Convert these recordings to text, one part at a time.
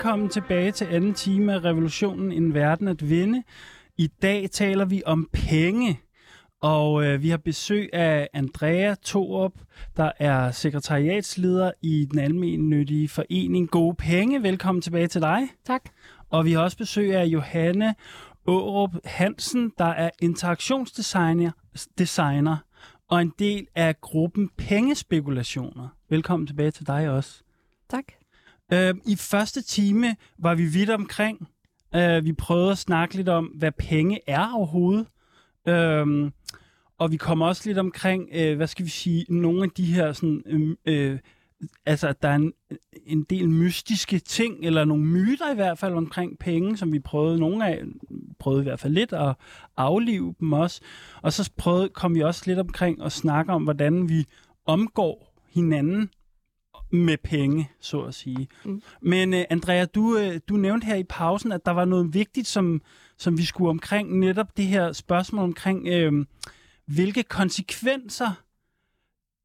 velkommen tilbage til anden time af Revolutionen En Verden at Vinde. I dag taler vi om penge, og øh, vi har besøg af Andrea Torup, der er sekretariatsleder i den almennyttige forening Gode Penge. Velkommen tilbage til dig. Tak. Og vi har også besøg af Johanne Aarup Hansen, der er interaktionsdesigner designer, og en del af gruppen Pengespekulationer. Velkommen tilbage til dig også. Tak. Øh, I første time var vi vidt omkring. Øh, vi prøvede at snakke lidt om, hvad penge er overhovedet. Øh, og vi kom også lidt omkring, øh, hvad skal vi sige, nogle af de her sådan, øh, øh, altså at der er en, en del mystiske ting, eller nogle myter i hvert fald omkring penge, som vi prøvede, nogle af prøvede i hvert fald lidt at aflive dem også. Og så prøvede, kom vi også lidt omkring at snakke om, hvordan vi omgår hinanden med penge, så at sige. Mm. Men uh, Andrea, du, uh, du nævnte her i pausen, at der var noget vigtigt, som, som vi skulle omkring netop det her spørgsmål omkring, uh, hvilke konsekvenser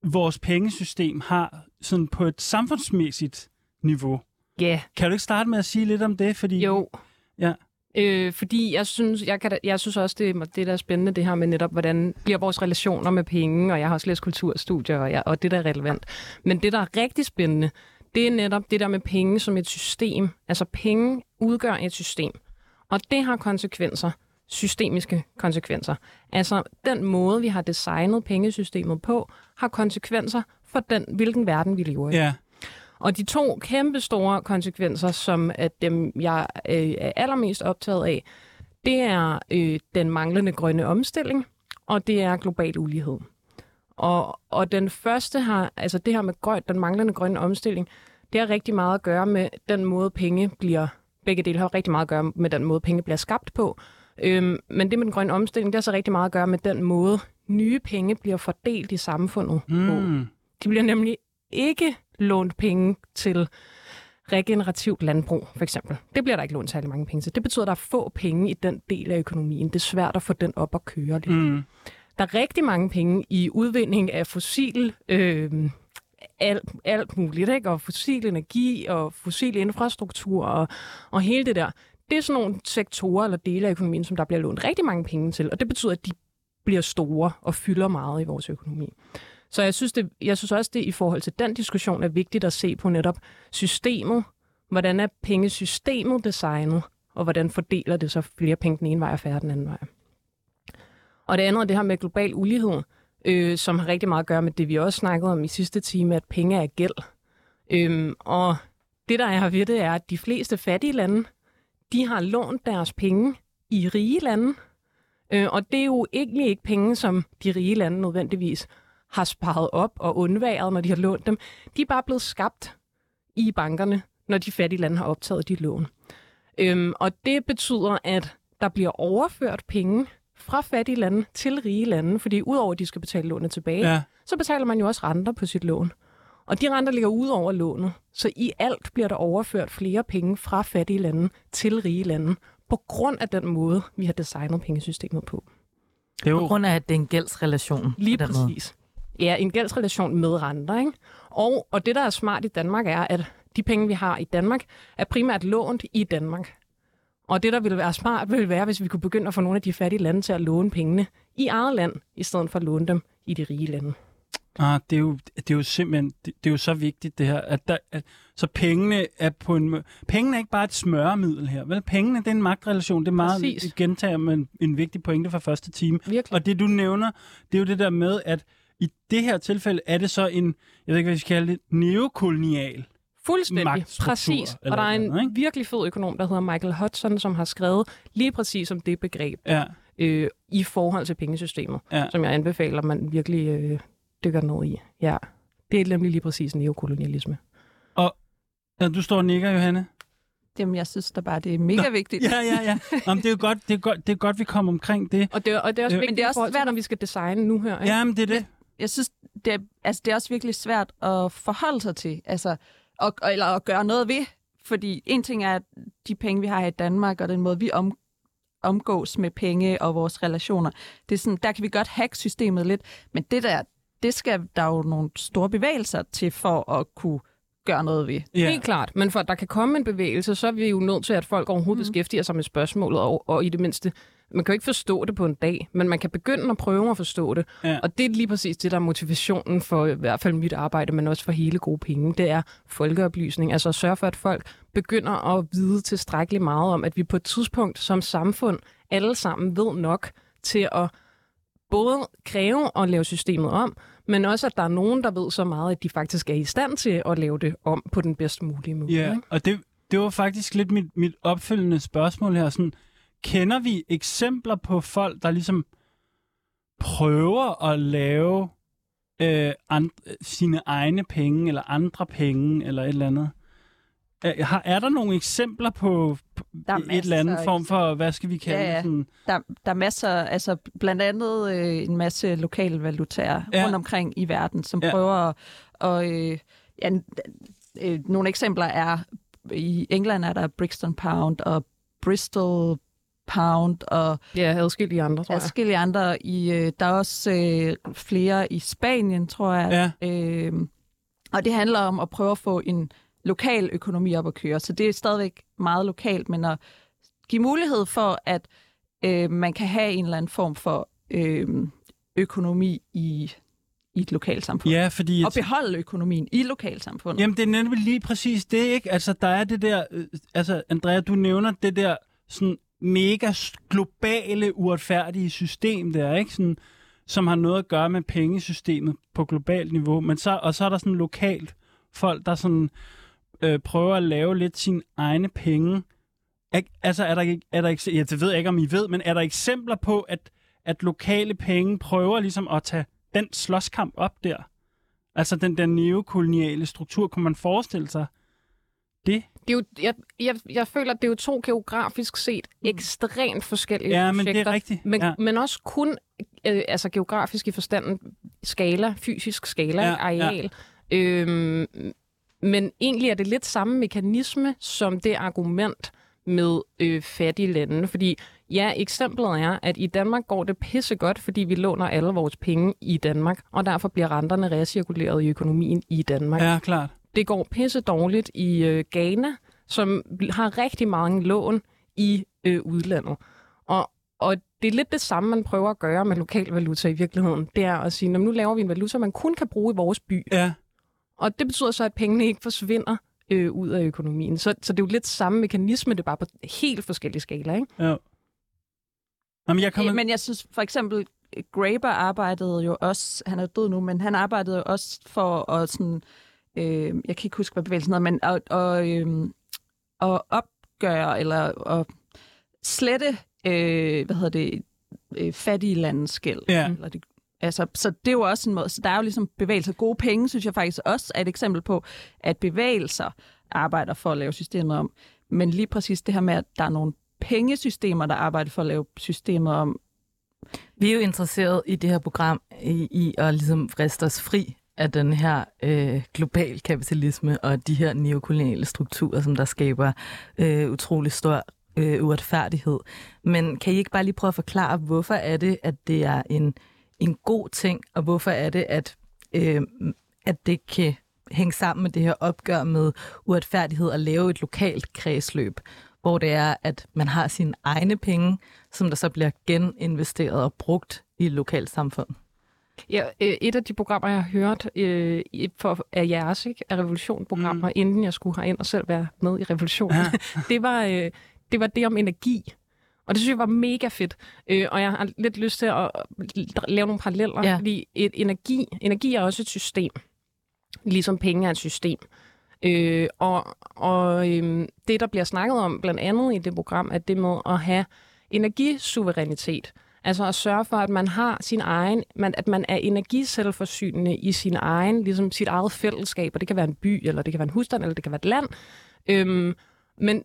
vores pengesystem har sådan på et samfundsmæssigt niveau. Ja. Yeah. Kan du ikke starte med at sige lidt om det? Fordi, jo. Ja. Øh, fordi jeg synes, jeg, kan, jeg synes også, det, det der er spændende, det her med netop, hvordan bliver vores relationer med penge, og jeg har også læst kulturstudier, og, jeg, og det der er relevant. Men det, der er rigtig spændende, det er netop det der med penge som et system. Altså penge udgør et system, og det har konsekvenser, systemiske konsekvenser. Altså den måde, vi har designet pengesystemet på, har konsekvenser for den, hvilken verden vi lever i. Ja. Og de to kæmpe store konsekvenser, som at dem jeg øh, er allermest optaget af, det er øh, den manglende grønne omstilling, og det er global ulighed. Og, og den første har, altså det her med grøn, den manglende grønne omstilling, det har rigtig meget at gøre med den måde penge bliver, begge dele har rigtig meget at gøre med den måde penge bliver skabt på. Øhm, men det med den grønne omstilling, det har så rigtig meget at gøre med den måde nye penge bliver fordelt i samfundet mm. på. De bliver nemlig ikke lånt penge til regenerativt landbrug, for eksempel. Det bliver der ikke lånt særlig mange penge til. Det betyder, at der er få penge i den del af økonomien. Det er svært at få den op at køre lidt. Mm. Der er rigtig mange penge i udvinding af fossil, øh, alt, alt muligt, ikke? og fossil energi og fossil infrastruktur og, og hele det der. Det er sådan nogle sektorer eller dele af økonomien, som der bliver lånt rigtig mange penge til, og det betyder, at de bliver store og fylder meget i vores økonomi. Så jeg synes, det, jeg synes også, det i forhold til den diskussion er vigtigt at se på netop systemet. Hvordan er pengesystemet designet, og hvordan fordeler det så flere penge den ene vej og færre den anden vej. Og det andet er det her med global ulighed, øh, som har rigtig meget at gøre med det, vi også snakkede om i sidste time, at penge er gæld. Øhm, og det, der er ved det, er, at de fleste fattige lande, de har lånt deres penge i rige lande. Øh, og det er jo egentlig ikke penge, som de rige lande nødvendigvis har sparet op og undværet, når de har lånt dem. De er bare blevet skabt i bankerne, når de fattige lande har optaget de lån. Øhm, og det betyder, at der bliver overført penge fra fattige lande til rige lande, fordi udover at de skal betale lånet tilbage, ja. så betaler man jo også renter på sit lån. Og de renter ligger ud over lånet, så i alt bliver der overført flere penge fra fattige lande til rige lande, på grund af den måde, vi har designet pengesystemet på. Det er jo... På grund af, at det er en gældsrelation. Lige præcis. Ja, en gældsrelation med renter. Ikke? Og, og det, der er smart i Danmark, er, at de penge, vi har i Danmark, er primært lånt i Danmark. Og det, der ville være smart, ville være, hvis vi kunne begynde at få nogle af de fattige lande til at låne pengene i eget land, i stedet for at låne dem i de rige lande. Ah, det er jo, det er jo simpelthen, det, det er jo så vigtigt det her, at, der, at så pengene er på en pengene er ikke bare et smøremiddel her, vel? Pengene det er en magtrelation, det er meget Præcis. gentager men en vigtig pointe fra første time. Virkelig. Og det du nævner, det er jo det der med at i det her tilfælde er det så en, jeg ved ikke, hvad vi skal kalde det, neokolonial Fuldstændig, præcis. Og der er en noget, virkelig fed økonom, der hedder Michael Hudson, som har skrevet lige præcis om det begreb ja. øh, i forhold til pengesystemet, ja. som jeg anbefaler, man virkelig øh, dykker ned i. Ja, det er nemlig lige præcis neokolonialisme. Og ja, du står og nikker, Johanne? Jamen, jeg synes da bare, det er mega Nå, vigtigt. Ja, ja, ja. Jamen, det, er godt, det, er godt, det er godt, vi kommer omkring det. Og det, og det er også øh, vigtigt, men det er også svært, når vi skal designe nu her. Ikke? Jamen, det er det jeg synes, det er, altså, det er også virkelig svært at forholde sig til, altså, og, eller at gøre noget ved. Fordi en ting er, at de penge, vi har i Danmark, og den måde, vi om, omgås med penge og vores relationer, det er sådan, der kan vi godt hacke systemet lidt, men det der, det skal der jo nogle store bevægelser til for at kunne gøre noget ved. Ja. Helt klart, men for at der kan komme en bevægelse, så er vi jo nødt til, at folk overhovedet mm. beskæftiger sig med spørgsmålet, og, og i det mindste, man kan jo ikke forstå det på en dag, men man kan begynde at prøve at forstå det. Ja. Og det er lige præcis det, der er motivationen for i hvert fald mit arbejde, men også for hele gode penge. Det er folkeoplysning, altså at sørge for, at folk begynder at vide tilstrækkeligt meget om, at vi på et tidspunkt som samfund alle sammen ved nok til at både kræve at lave systemet om, men også, at der er nogen, der ved så meget, at de faktisk er i stand til at lave det om på den bedst mulige måde. Ja, ikke? og det, det var faktisk lidt mit, mit opfølgende spørgsmål her. Sådan, kender vi eksempler på folk, der ligesom prøver at lave øh, and, sine egne penge, eller andre penge, eller et eller andet? Er, er der nogle eksempler på, der et eller andet form for, hvad skal vi kalde ja, ja. Sådan? Der, der er masser, altså blandt andet øh, en masse lokale valutaer ja. rundt omkring i verden, som ja. prøver at, og, øh, ja, øh, nogle eksempler er, i England er der Brixton Pound og Bristol Pound og ja, adskillige andre, tror jeg. Adskillige andre. I, øh, der er også øh, flere i Spanien, tror jeg. Ja. Øh, og det handler om at prøve at få en lokal økonomi op at køre. Så det er stadigvæk meget lokalt, men at give mulighed for, at øh, man kan have en eller anden form for øh, økonomi i i et lokalsamfund. Ja, fordi... Og beholde økonomien i lokalsamfundet. Jamen, det er nemlig lige præcis det, ikke? Altså, der er det der... Øh, altså, Andrea, du nævner det der sådan mega globale, uretfærdige system der, ikke? Sådan, som har noget at gøre med pengesystemet på globalt niveau. Men så, og så er der sådan lokalt folk, der sådan øh, prøver at lave lidt sine egne penge. Er, altså, er der, er der, ja, det ved jeg ikke, om I ved, men er der eksempler på, at, at lokale penge prøver ligesom at tage den slåskamp op der? Altså den der neokoloniale struktur, kunne man forestille sig det? det er jo, jeg, jeg, jeg føler, at det er jo to geografisk set mm. ekstremt forskellige ja, projekter. men det er rigtigt. Men, ja. men også kun øh, altså geografisk i forstanden skala, fysisk skala, ja, areal. Ja. Øhm, men egentlig er det lidt samme mekanisme som det argument med øh, fattige lande. Fordi ja, eksemplet er, at i Danmark går det pissegodt, fordi vi låner alle vores penge i Danmark, og derfor bliver renterne recirkuleret i økonomien i Danmark. Ja, klart. Det går pisse dårligt i øh, Ghana, som har rigtig mange lån i øh, udlandet. Og, og det er lidt det samme, man prøver at gøre med lokal valuta i virkeligheden. Det er at sige, nu laver vi en valuta, man kun kan bruge i vores by. Ja. Og det betyder så, at pengene ikke forsvinder øh, ud af økonomien. Så, så det er jo lidt samme mekanisme, det er bare på helt forskellige skala, ikke? Ja. Jamen, jeg kommer... Men jeg synes for eksempel, Graeber arbejdede jo også, han er død nu, men han arbejdede jo også for at sådan, øh, jeg kan ikke huske, hvad bevægelsen hedder, men at, at, øh, at opgøre eller at slette, øh, hvad hedder det, øh, fattige landes gæld. Ja. Eller det, Altså, så det er jo også en måde, så der er jo ligesom bevægelser. Gode penge, synes jeg faktisk også er et eksempel på, at bevægelser arbejder for at lave systemet om. Men lige præcis det her med, at der er nogle pengesystemer, der arbejder for at lave systemet om. Vi er jo interesseret i det her program i, i at ligesom friste os fri af den her øh, global kapitalisme og de her neokoloniale strukturer, som der skaber øh, utrolig stor øh, uretfærdighed. Men kan I ikke bare lige prøve at forklare, hvorfor er det, at det er en en god ting, og hvorfor er det, at, øh, at det kan hænge sammen med det her opgør med uretfærdighed og lave et lokalt kredsløb, hvor det er, at man har sine egne penge, som der så bliver geninvesteret og brugt i et lokalt samfund. Ja, øh, et af de programmer, jeg har hørt øh, for, af jeres, ikke, af revolutionprogrammer, mm. inden jeg skulle ind og selv være med i revolutionen, ja. det, var, øh, det var det om energi. Og det synes jeg var mega fedt. Øh, og jeg har lidt lyst til at lave nogle paralleller, ja. fordi et energi, energi er også et system. Ligesom penge er et system. Øh, og og øh, det, der bliver snakket om, blandt andet i det program, er det med at have energisuverænitet. Altså at sørge for, at man har sin egen, man, at man er energiselvforsynende i sin egen, ligesom sit eget fællesskab, og det kan være en by, eller det kan være en husstand, eller det kan være et land. Øhm, men,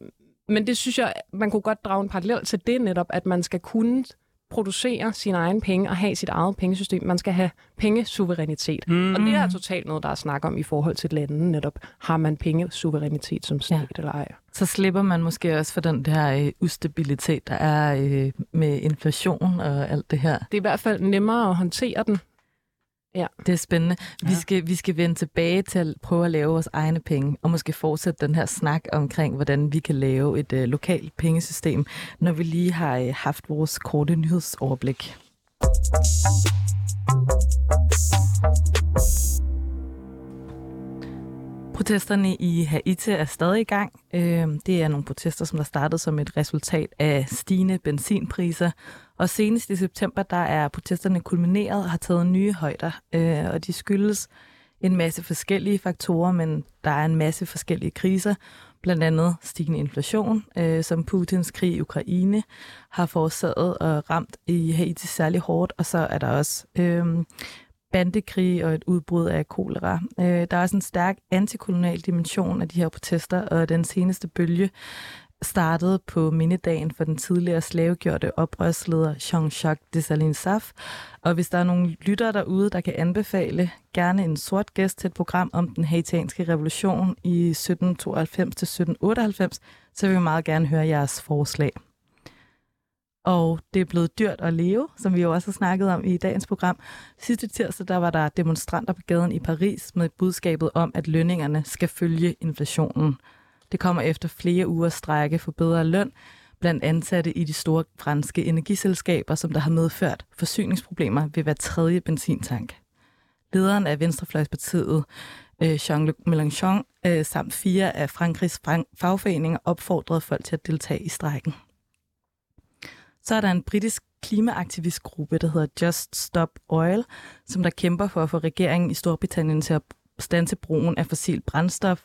men det synes jeg, man kunne godt drage en parallel til det netop, at man skal kunne producere sine egne penge og have sit eget pengesystem. Man skal have pengesuverænitet. Mm. Og det er totalt noget, der er snak om i forhold til landet netop. Har man pengesuverænitet som stat ja. eller ej? Så slipper man måske også for den der øh, ustabilitet, der er øh, med inflation og alt det her. Det er i hvert fald nemmere at håndtere den. Ja. Det er spændende. Vi, Ja. skal, vi skal vende tilbage til at prøve at lave vores egne penge, og måske fortsætte den her snak omkring, hvordan vi kan lave et øh, lokalt pengesystem, når vi lige har øh, haft vores korte nyhedsoverblik. Protesterne i Haiti er stadig i gang. Øh, Det er nogle protester, som der startede som et resultat af stigende benzinpriser. Og senest i september, der er protesterne kulmineret og har taget nye højder. Øh, Og de skyldes en masse forskellige faktorer, men der er en masse forskellige kriser. Blandt andet stigende inflation, øh, som Putins krig i Ukraine har forårsaget og ramt i Haiti særlig hårdt. Og så er der også øh, bandekrig og et udbrud af kolera. Øh, der er også en stærk antikolonial dimension af de her protester, og den seneste bølge startede på mindedagen for den tidligere slavegjorte oprørsleder Jean-Jacques Dessalines-Saf. Og hvis der er nogle lyttere derude, der kan anbefale gerne en sort gæst til et program om den haitianske revolution i 1792-1798, så vil vi meget gerne høre jeres forslag. Og det er blevet dyrt at leve, som vi jo også har snakket om i dagens program. Sidste tirsdag der var der demonstranter på gaden i Paris med budskabet om, at lønningerne skal følge inflationen. Det kommer efter flere uger strække for bedre løn blandt ansatte i de store franske energiselskaber, som der har medført forsyningsproblemer ved hver tredje benzintank. Lederen af Venstrefløjspartiet, øh, Jean-Luc Mélenchon, øh, samt fire af Frankrigs fagforeninger opfordrede folk til at deltage i strækken. Så er der en britisk klimaaktivistgruppe, der hedder Just Stop Oil, som der kæmper for at få regeringen i Storbritannien til at stanse brugen af fossil brændstof.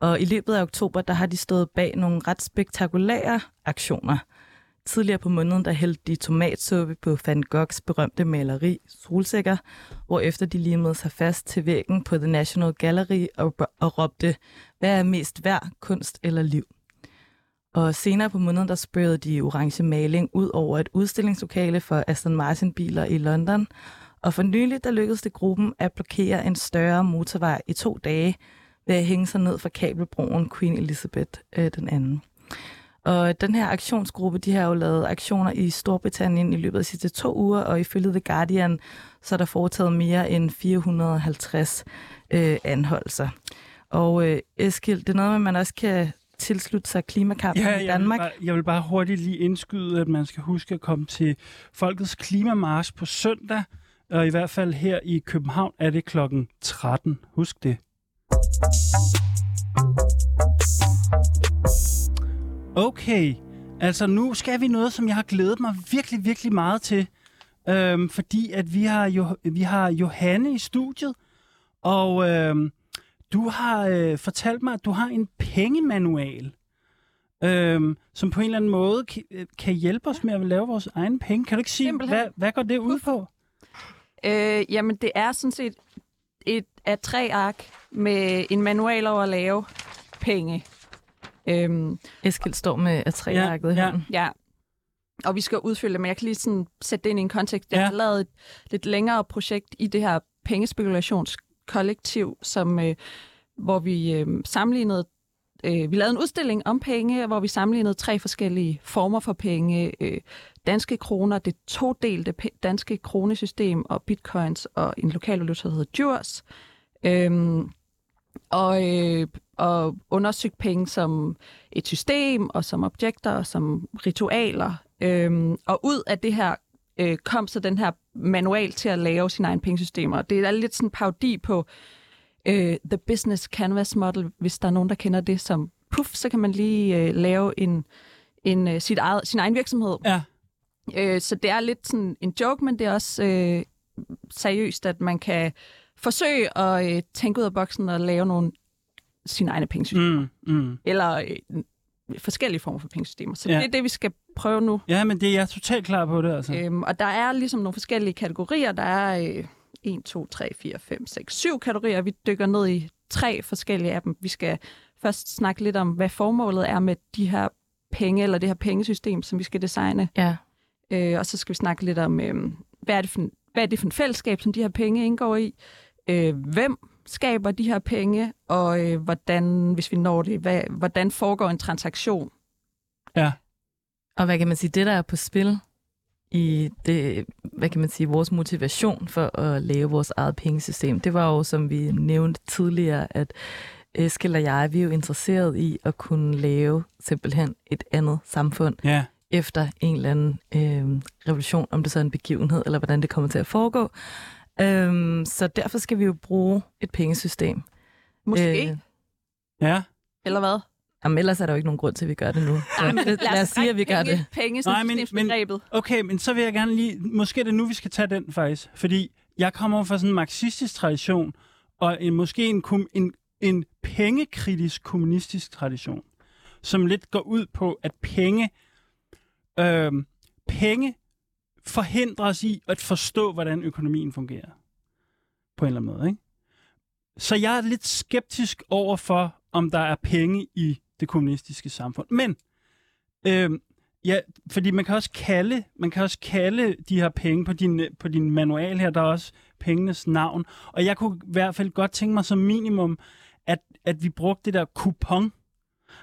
Og i løbet af oktober, der har de stået bag nogle ret spektakulære aktioner. Tidligere på måneden, der hældte de tomatsuppe på Van Goghs berømte maleri Solsikker, hvorefter de limede sig fast til væggen på The National Gallery og, og råbte, hvad er mest værd, kunst eller liv? Og senere på måneden, der spørgede de orange maling ud over et udstillingslokale for Aston Martin-biler i London. Og for nylig, der lykkedes det gruppen at blokere en større motorvej i to dage ved at hænge sig ned fra kabelbroen Queen Elizabeth øh, den anden. Og den her aktionsgruppe, de har jo lavet aktioner i Storbritannien i løbet af de sidste to uger, og ifølge The Guardian, så er der foretaget mere end 450 øh, anholdelser. Og øh, Eskild, det er noget, man også kan tilslutte sig klimakampen Ja, i jeg vil, Danmark. bare, jeg vil bare hurtigt lige indskyde, at man skal huske at komme til Folkets Klimamarsch på søndag, og i hvert fald her i København er det klokken 13. Husk det. Okay, altså nu skal vi noget, som jeg har glædet mig virkelig, virkelig meget til. Øhm, fordi at vi har, jo, vi har Johanne i studiet, og øhm, du har øh, fortalt mig, at du har en pengemanual, øhm, som på en eller anden måde kan, øh, kan hjælpe os med at lave vores egen penge. Kan du ikke sige, Simpelthen. hvad, hvad går det ud på? Øh, jamen, det er sådan set et af tre ark med en manual over at lave penge. Øhm, Eskild står med et træærket Ja, i ja. hånden. ja. Og vi skal udfylde det, men jeg kan lige sådan sætte det ind i en kontekst. Jeg Ja. har lavet et lidt længere projekt i det her pengespekulationskollektiv, som, øh, hvor vi øh, sammenlignede øh, vi lavede en udstilling om penge, hvor vi sammenlignede tre forskellige former for penge. Øh, danske kroner, det todelte danske kronesystem og bitcoins og en lokal valuta, der hedder Djurs. Øhm, og, øh, og undersøgt penge som et system, og som objekter, og som ritualer. Øhm, og ud af det her øh, kom så den her manual til at lave sine egne pengesystemer. Det er lidt sådan en parodi på øh, The Business Canvas Model, hvis der er nogen, der kender det som puff, så kan man lige øh, lave en, en, øh, sit eget, sin egen virksomhed. Ja. Øh, så det er lidt sådan en joke, men det er også øh, seriøst, at man kan forsøge at øh, tænke ud af boksen og lave nogle sine egne pengesystemer. Mm, mm. Eller øh, forskellige former for pengesystemer. Så Ja. det er det, vi skal prøve nu. Ja, men det er jeg totalt klar på det, altså. Øhm, og der er ligesom nogle forskellige kategorier. Der er øh, 1, 2, 3, 4, 5, 6, 7 kategorier. Vi dykker ned i tre forskellige af dem. Vi skal først snakke lidt om, hvad formålet er med de her penge, eller det her pengesystem, som vi skal designe. Ja. Øh, og så skal vi snakke lidt om, øh, hvad, er det for, en- hvad er det for en fællesskab, som de her penge indgår i? Øh, hvem skaber de her penge? Og øh, hvordan, hvis vi når det, hvad, hvordan foregår en transaktion? Ja. Og hvad kan man sige, det der er på spil i det, hvad kan man sige, vores motivation for at lave vores eget pengesystem, det var jo, som vi nævnte tidligere, at Eskild og jeg, vi er jo interesseret i at kunne lave simpelthen et andet samfund Ja. efter en eller anden øh, revolution, om det så er en begivenhed, eller hvordan det kommer til at foregå. Øhm, så derfor skal vi jo bruge et pengesystem. Måske. Øh. Ja. Eller hvad? Jamen, ellers er der jo ikke nogen grund til, at vi gør det nu. Så lad, lad os sige, at vi gør det. Penge, Nej, men- pengesystemsbegrebet. Okay, men så vil jeg gerne lige... Måske er det nu, vi skal tage den faktisk. Fordi jeg kommer fra sådan en marxistisk tradition, og en, måske en, en, en pengekritisk kommunistisk tradition, som lidt går ud på, at penge, øh, penge forhindrer os i at forstå, hvordan økonomien fungerer. På en eller anden måde, ikke? Så jeg er lidt skeptisk over for, om der er penge i det kommunistiske samfund. Men øh, Ja, fordi man kan også kalde, man kan også kalde de her penge på din, på din manual her, der er også pengenes navn. Og jeg kunne i hvert fald godt tænke mig som minimum, at, at vi brugte det der kupon.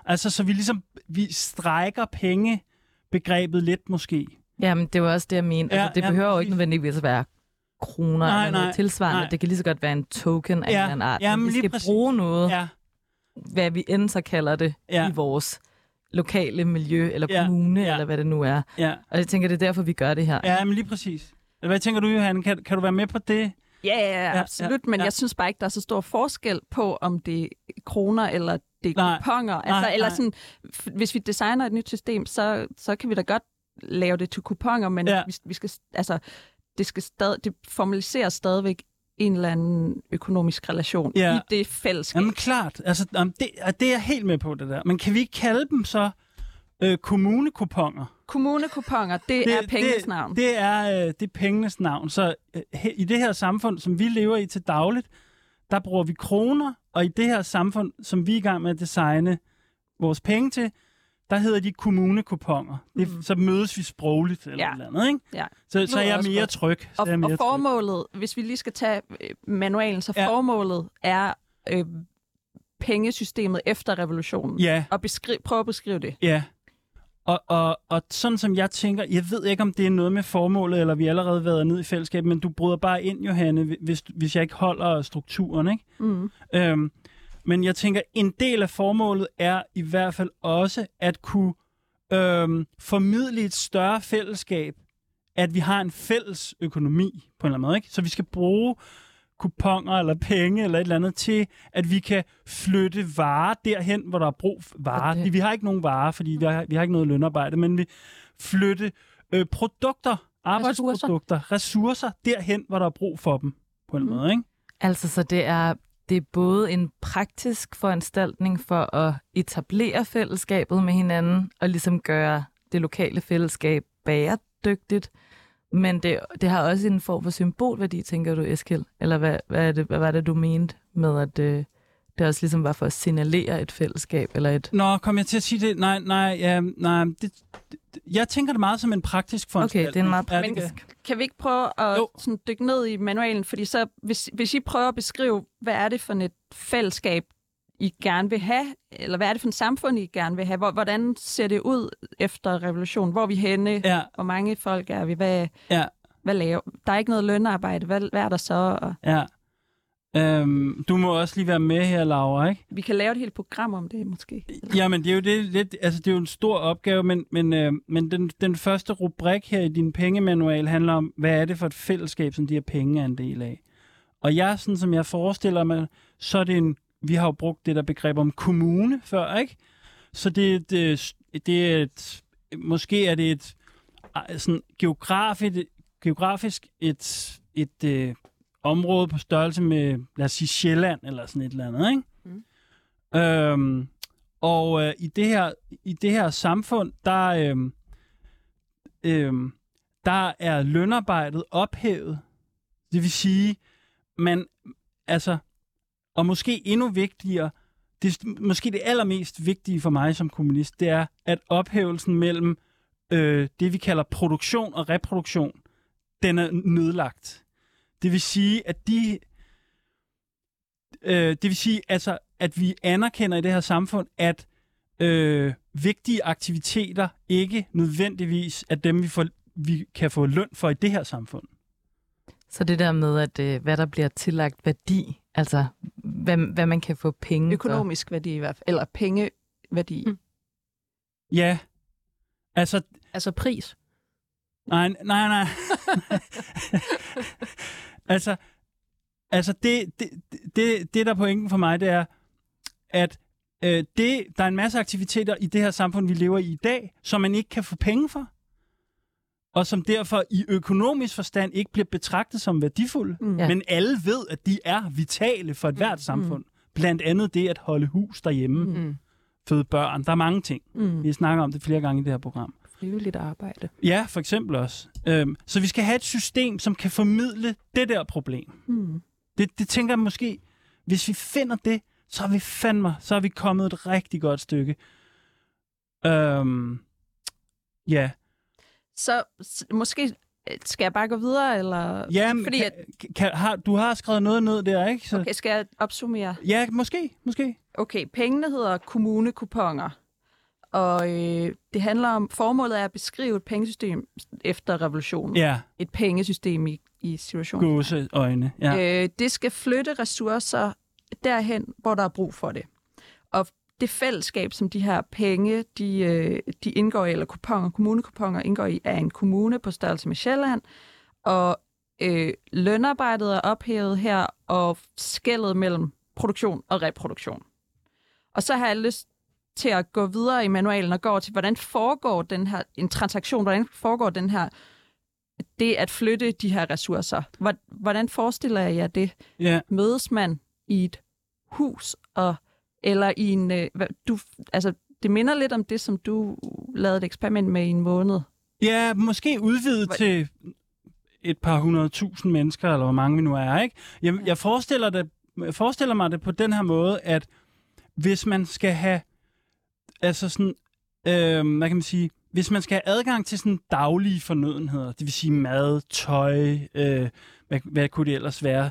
Altså, så vi ligesom, vi strækker pengebegrebet lidt måske. Jamen, det var også det, jeg mente. Ja, Altså, det ja, behøver jo ikke nødvendigvis at være kroner Nej, eller noget nej, tilsvarende. nej. Det kan lige så godt være en token af Ja, en anden art. jamen, Men vi skal præcis. bruge noget, Ja, hvad vi end så kalder det, Ja. i vores lokale miljø, eller Ja, kommune, ja. eller hvad det nu er. ja. Og jeg tænker, det er derfor, vi gør det her. Ja, men lige præcis. Hvad tænker du, Johan? Kan, kan du være med på det? Ja, ja, ja, absolut. ja, Men ja. jeg synes bare ikke, der er så stor forskel på, om det er kroner eller det er Nej, kuponer. Altså, nej, eller nej. sådan, hvis vi designer et nyt system, så, så kan vi da godt lave det til kuponer, men Ja. vi, vi skal, altså, det skal stadig, det formaliserer stadigvæk en eller anden økonomisk relation Ja. i det fællesskab. Jamen klart, altså, jamen, det, det er jeg helt med på, det der. Men kan vi ikke kalde dem så øh, kommunekuponger? Kommunekuponer, det, det er pengenes det, navn. Det er, øh, det er pengenes navn. Så øh, he, i det her samfund, som vi lever i til dagligt, der bruger vi kroner, og i det her samfund, som vi er i gang med at designe vores penge til, der hedder de kommunekuponger. Det, Mhm. Så mødes vi sprogligt eller Ja. eller andet, ikke? Ja. Så, så er jeg også mere tryg. Så Og, er mere og formålet, hvis vi lige skal tage øh, manualen, så Ja. formålet er øh, pengesystemet efter revolutionen. tryg. Ja, Og beskri- prøv at beskrive det. ja. Og, og, og sådan som jeg tænker, jeg ved ikke, om det er noget med formålet, eller vi allerede været ned i fællesskab, men du bryder bare ind, Johanne, hvis, hvis jeg ikke holder strukturen, ikke? Mm. Øhm, men jeg tænker, en del af formålet er i hvert fald også at kunne øhm, formidle et større fællesskab, at vi har en fælles økonomi på en eller anden måde. Ikke? Så vi skal bruge kuponer eller penge eller et eller andet til, at vi kan flytte varer derhen, hvor der er brug for varer. Det... Vi har ikke nogen varer, fordi vi har, vi har ikke noget lønarbejde, men vi flytte øh, produkter, arbejdsprodukter, ressourcer derhen, hvor der er brug for dem på en Mm. måde. Ikke? Altså, så det er, det er både en praktisk foranstaltning for at etablere fællesskabet med hinanden, og ligesom gøre det lokale fællesskab bæredygtigt, men det, det har også en form for symbolværdi, tænker du, Eskild? Eller hvad, hvad, er det, hvad var det, du mente med, at øh, det også ligesom var for at signalere et fællesskab, eller et... Nå, kom jeg til at sige det? Nej, nej, ja, nej. Det, jeg tænker det meget som en praktisk foranstaltning. Okay, det er en meget det Men kan- kan vi ikke prøve at Jo. sådan, dykke ned i manualen? Fordi så, hvis, hvis I prøver at beskrive, hvad er det for et fællesskab, I gerne vil have, eller hvad er det for et samfund, I gerne vil have? Hvor, hvordan ser det ud efter revolutionen? Hvor er vi henne? Ja, Hvor mange folk er vi? Hvad, ja, hvad laver? Der er ikke noget lønarbejde. Hvad, hvad er der så? Og ja. Øhm, du må også lige være med her, Laura, ikke? vi kan lave et helt program om det, måske. Jamen, det er jo det, lidt, altså, det er jo en stor opgave, men, men, øh, men den, den første rubrik her i din pengemanual handler om, hvad er det for et fællesskab, som de her penge er en del af. Og jeg, sådan som jeg forestiller mig, så er det en, vi har jo brugt det der begreb om kommune før, ikke? Så det er et, øh, det er et måske er det et ej, sådan geografisk, geografisk et, et øh, område på størrelse med, lad os sige, Sjælland eller sådan et eller andet, ikke? Mm. Øhm, og øh, i, det her, i det her samfund, der, øhm, øhm, der er lønarbejdet ophævet. Det vil sige, man, altså, og måske endnu vigtigere, det, måske det allermest vigtige for mig som kommunist, det er, at ophævelsen mellem øh, det, vi kalder produktion og reproduktion, den er nedlagt. Det vil sige, at de... Øh, det vil sige, altså, at vi anerkender i det her samfund, at øh, vigtige aktiviteter ikke nødvendigvis er dem, vi får vi kan få løn for i det her samfund. Så det der med, at øh, hvad der bliver tillagt værdi, altså hvad, hvad man kan få penge Økonomisk værdi i hvert fald, eller pengeværdi. Mm. Ja, altså, Altså pris. nej, nej, nej. altså, altså det, det, det, det, der er pointen for mig, det er, at øh, det, der er en masse aktiviteter i det her samfund, vi lever i i dag, som man ikke kan få penge for, og som derfor i økonomisk forstand ikke bliver betragtet som værdifulde. Mm. Men alle ved, at de er vitale for et hvert samfund. Blandt andet det at holde hus derhjemme, mm. Mm. føde børn. Der er mange ting. Mm. Vi snakker om det flere gange i det her program. Frivilligt arbejde. Ja, for eksempel også. Øhm, så vi skal have et system, som kan formidle det der problem. Mm. Det, det tænker jeg måske, hvis vi finder det, så er vi fandme, så er vi kommet et rigtig godt stykke. Øhm, ja. Så måske øh, skal jeg bare gå videre, eller... ja men Fordi kan, kan, har, du har skrevet noget ned der, ikke? Så, Okay, skal jeg opsummere? Ja, måske, måske. Okay, pengene hedder kommunekuponger. Og øh, det handler om, formålet er at beskrive et pengesystem efter revolutionen. Ja, Et pengesystem i, i situationen. gåseøjne. Ja. Øh, det skal flytte ressourcer derhen, hvor der er brug for det. Og det fællesskab, som de her penge, de, øh, de indgår i, eller kuponer, kommunekuponer indgår i, er en kommune på størrelse med Sjælland. Og øh, lønarbejdet er ophævet her, og skældet mellem produktion og reproduktion. Og så har jeg lyst til at gå videre i manualen og gå over til, hvordan foregår den her, en transaktion, hvordan foregår den her, det at flytte de her ressourcer. Hvor- Hvordan forestiller jeg jer det? ja. Mødes man i et hus, og, eller i en, øh, du, altså, det minder lidt om det, som du lavede et eksperiment med i en måned. Ja, måske udvidet Hvor- til et par hundrede tusind mennesker, eller hvor mange vi nu er, ikke? Jeg, jeg, forestiller det, jeg forestiller mig det på den her måde, at hvis man skal have, altså sådan, øh, hvad kan man sige, hvis man skal have adgang til sådan daglige fornødenheder, det vil sige mad, tøj, øh, hvad, hvad kunne det ellers være,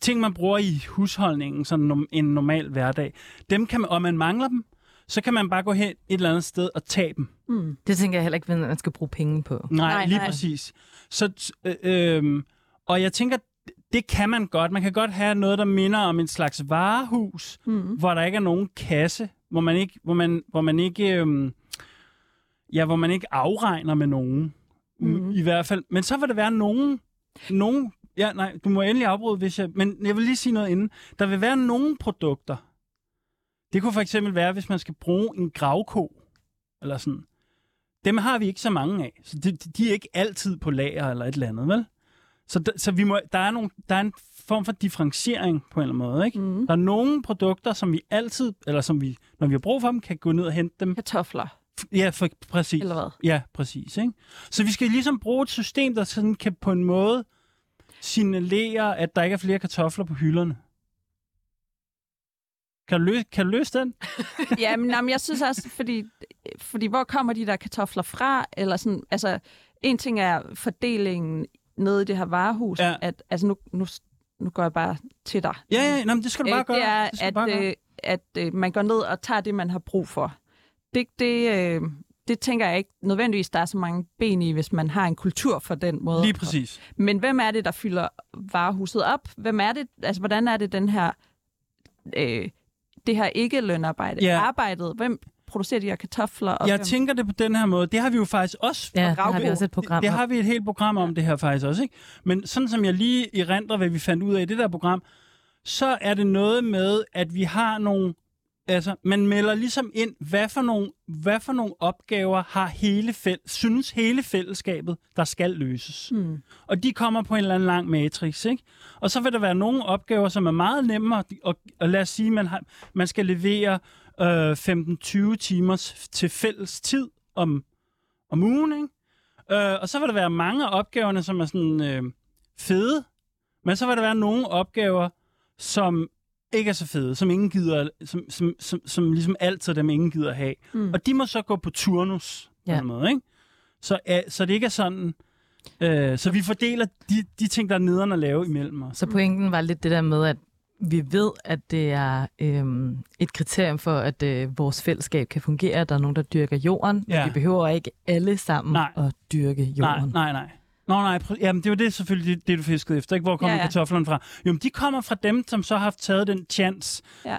ting man bruger i husholdningen, sådan en normal hverdag, dem kan man, og man mangler dem, så kan man bare gå hen et eller andet sted og tage dem. Mm. Det tænker jeg heller ikke, at man skal bruge penge på. Nej, Nej, nej lige nej. præcis. Så, øh, øh, og jeg tænker, det kan man godt. Man kan godt have noget, der minder om en slags varehus, Mm. hvor der ikke er nogen kasse, hvor man ikke, hvor man, hvor man ikke, øh, ja, hvor man ikke afregner med nogen. Mhm. Mm. I hvert fald. Men så vil der være nogen, nogen, ja, nej, du må endelig afbryde, hvis jeg, men jeg vil lige sige noget inden. Der vil være nogle produkter. Det kunne for eksempel være, hvis man skal bruge en gravko, eller sådan. Dem har vi ikke så mange af. Så de, de er ikke altid på lager eller et eller andet, vel? Så, d- så vi må, der, er nogle, der er en form for differentiering på en eller anden måde, ikke? Mm. Der er nogle produkter, som vi altid, eller som vi, når vi har brug for dem, kan gå ned og hente dem. Kartofler, Ja, for, præcis. eller hvad? Ja, præcis. Ikke? Så vi skal ligesom bruge et system, der sådan kan på en måde signalere, at der ikke er flere kartofler på hylderne. Kan du løse, kan du løse den? ja, men, jamen, jeg synes også, fordi, fordi hvor kommer de der kartofler fra? Eller sådan, altså, en ting er fordelingen nede i det her varehus, Ja. at, altså nu, nu, nu går jeg bare til dig. Ja, ja, nej, men det skal du bare Øh, gøre. det er, det at, bare gøre. øh, at øh, man går ned og tager det, man har brug for. Det, det, øh, det tænker jeg ikke nødvendigvis, der er så mange ben i, hvis man har en kultur for den måde. Lige præcis. Men hvem er det, der fylder varehuset op? Hvem er det? Altså, hvordan er det den her, øh, det her ikke lønarbejde? Ja. Arbejdet, hvem producerer de her kartofler? Og Jeg tænker det på den her måde. Det har vi jo faktisk også Ja, det har vi også et program Det om. har vi et helt program om det her faktisk også, ikke? Men sådan som jeg lige erindrer, hvad vi fandt ud af i det der program, så er det noget med, at vi har nogle... Altså, man melder ligesom ind, hvad for nogle, hvad for nogle opgaver har hele fæl, synes hele fællesskabet, der skal løses. Hmm. Og de kommer på en eller anden lang matrix, ikke? Og så vil der være nogle opgaver, som er meget nemmere, og, og lad os sige, man, har, man skal levere øh, 15-20 timers til fælles tid om, om ugen, ikke? Øh, og så vil der være mange af opgaverne, som er sådan øh, fede, men så vil der være nogle opgaver, som ikke er så fede, som ingen gider, som, som, som, som ligesom altid dem ingen gider have. Mm. Og de må så gå på turnus på Ja. en måde, ikke? Så, øh, så det ikke er sådan... Øh, så vi fordeler de, de ting, der er nederen at lave imellem os. Så pointen var lidt det der med, at vi ved, at det er øhm, et kriterium for, at øh, vores fællesskab kan fungere. Der er nogen, der dyrker jorden, Ja. men vi behøver ikke alle sammen Nej. at dyrke jorden. Nej, nej, nej. Nå, nej, pr- jamen, det var det selvfølgelig, det, du fiskede efter. Ikke? Hvor kommer Ja, ja, kartoflerne fra? Jo, men de kommer fra dem, som så har haft taget den chance. Ja.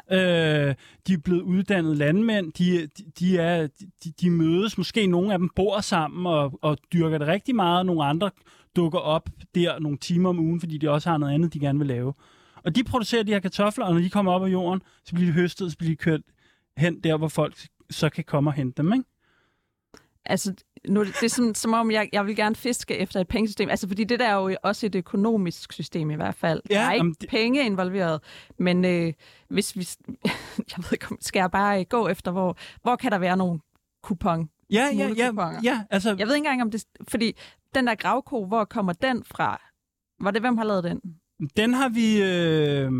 Øh, de er blevet uddannede landmænd. De, de, de, er, de, de mødes. Måske nogle af dem bor sammen og, og dyrker det rigtig meget. Nogle andre dukker op der nogle timer om ugen, fordi de også har noget andet, de gerne vil lave. Og de producerer de her kartofler, og når de kommer op af jorden, så bliver de høstet, så bliver de kørt hen der, hvor folk så kan komme og hente dem, ikke? Altså, nu, det er som, som om, jeg, jeg vil gerne fiske efter et pengesystem. Altså, fordi det der er jo også et økonomisk system i hvert fald. Ja, der er ikke det... penge involveret. Men øh, hvis vi... Jeg ved ikke, skal jeg bare øh, gå efter, hvor, hvor kan der være nogle kupon? Ja, ja, ja, ja, altså, Jeg ved ikke engang, om det... Fordi den der gravko, hvor kommer den fra? Var det, hvem har lavet den? Den har vi... Øh,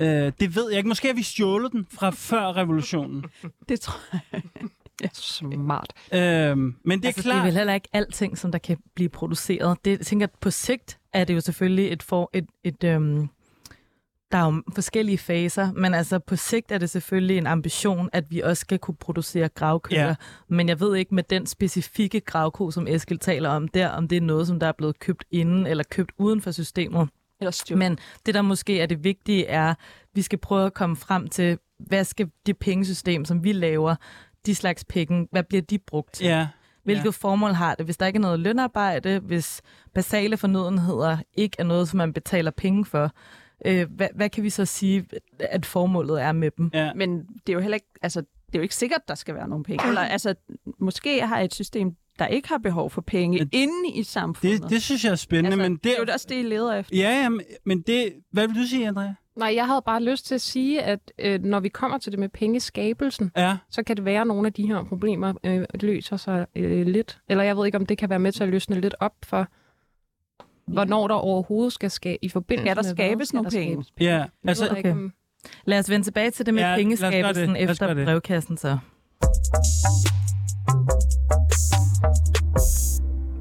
øh, det ved jeg ikke. Måske har vi stjålet den fra før revolutionen. Det tror jeg. Smart. øh, men det er altså, det er klart... vel heller ikke alting, som der kan blive produceret. Det, jeg tænker, at på sigt er det jo selvfølgelig et... For, et, et øhm, der er jo forskellige faser, men altså på sigt er det selvfølgelig en ambition, at vi også skal kunne producere gravkøer. Ja. Men jeg ved ikke med den specifikke gravko, som Eskil taler om der, om det er noget, som der er blevet købt inden eller købt uden for systemet. Eller styr. Men det, der måske er det vigtige, er, at vi skal prøve at komme frem til, hvad skal det pengesystem, som vi laver, de slags penge, hvad bliver de brugt til? Ja, Hvilket ja. formål har det? Hvis der ikke er noget lønarbejde, hvis basale fornødenheder ikke er noget, som man betaler penge for, øh, hvad, hvad kan vi så sige, at formålet er med dem? ja. Men det er jo heller ikke, altså, det er jo ikke sikkert, der skal være nogle penge. Eller, altså, måske har et system, der ikke har behov for penge Men inde i samfundet. Det, det synes jeg er spændende, altså, men det... det er jo også det, I leder efter. Ja, ja, men- men det... Hvad vil du sige, Andrea? Nej, jeg havde bare lyst til at sige, at øh, når vi kommer til det med pengeskabelsen, Ja, så kan det være, at nogle af de her problemer øh, løser sig øh, lidt. Eller jeg ved ikke, om det kan være med til at løsne lidt op for, hvornår der overhovedet skal ske i forbindelse Skal der med skabes nogle penge? ja. Altså, okay. Lad os vende tilbage til det med Ja, det. pengeskabelsen os efter det. brevkassen så.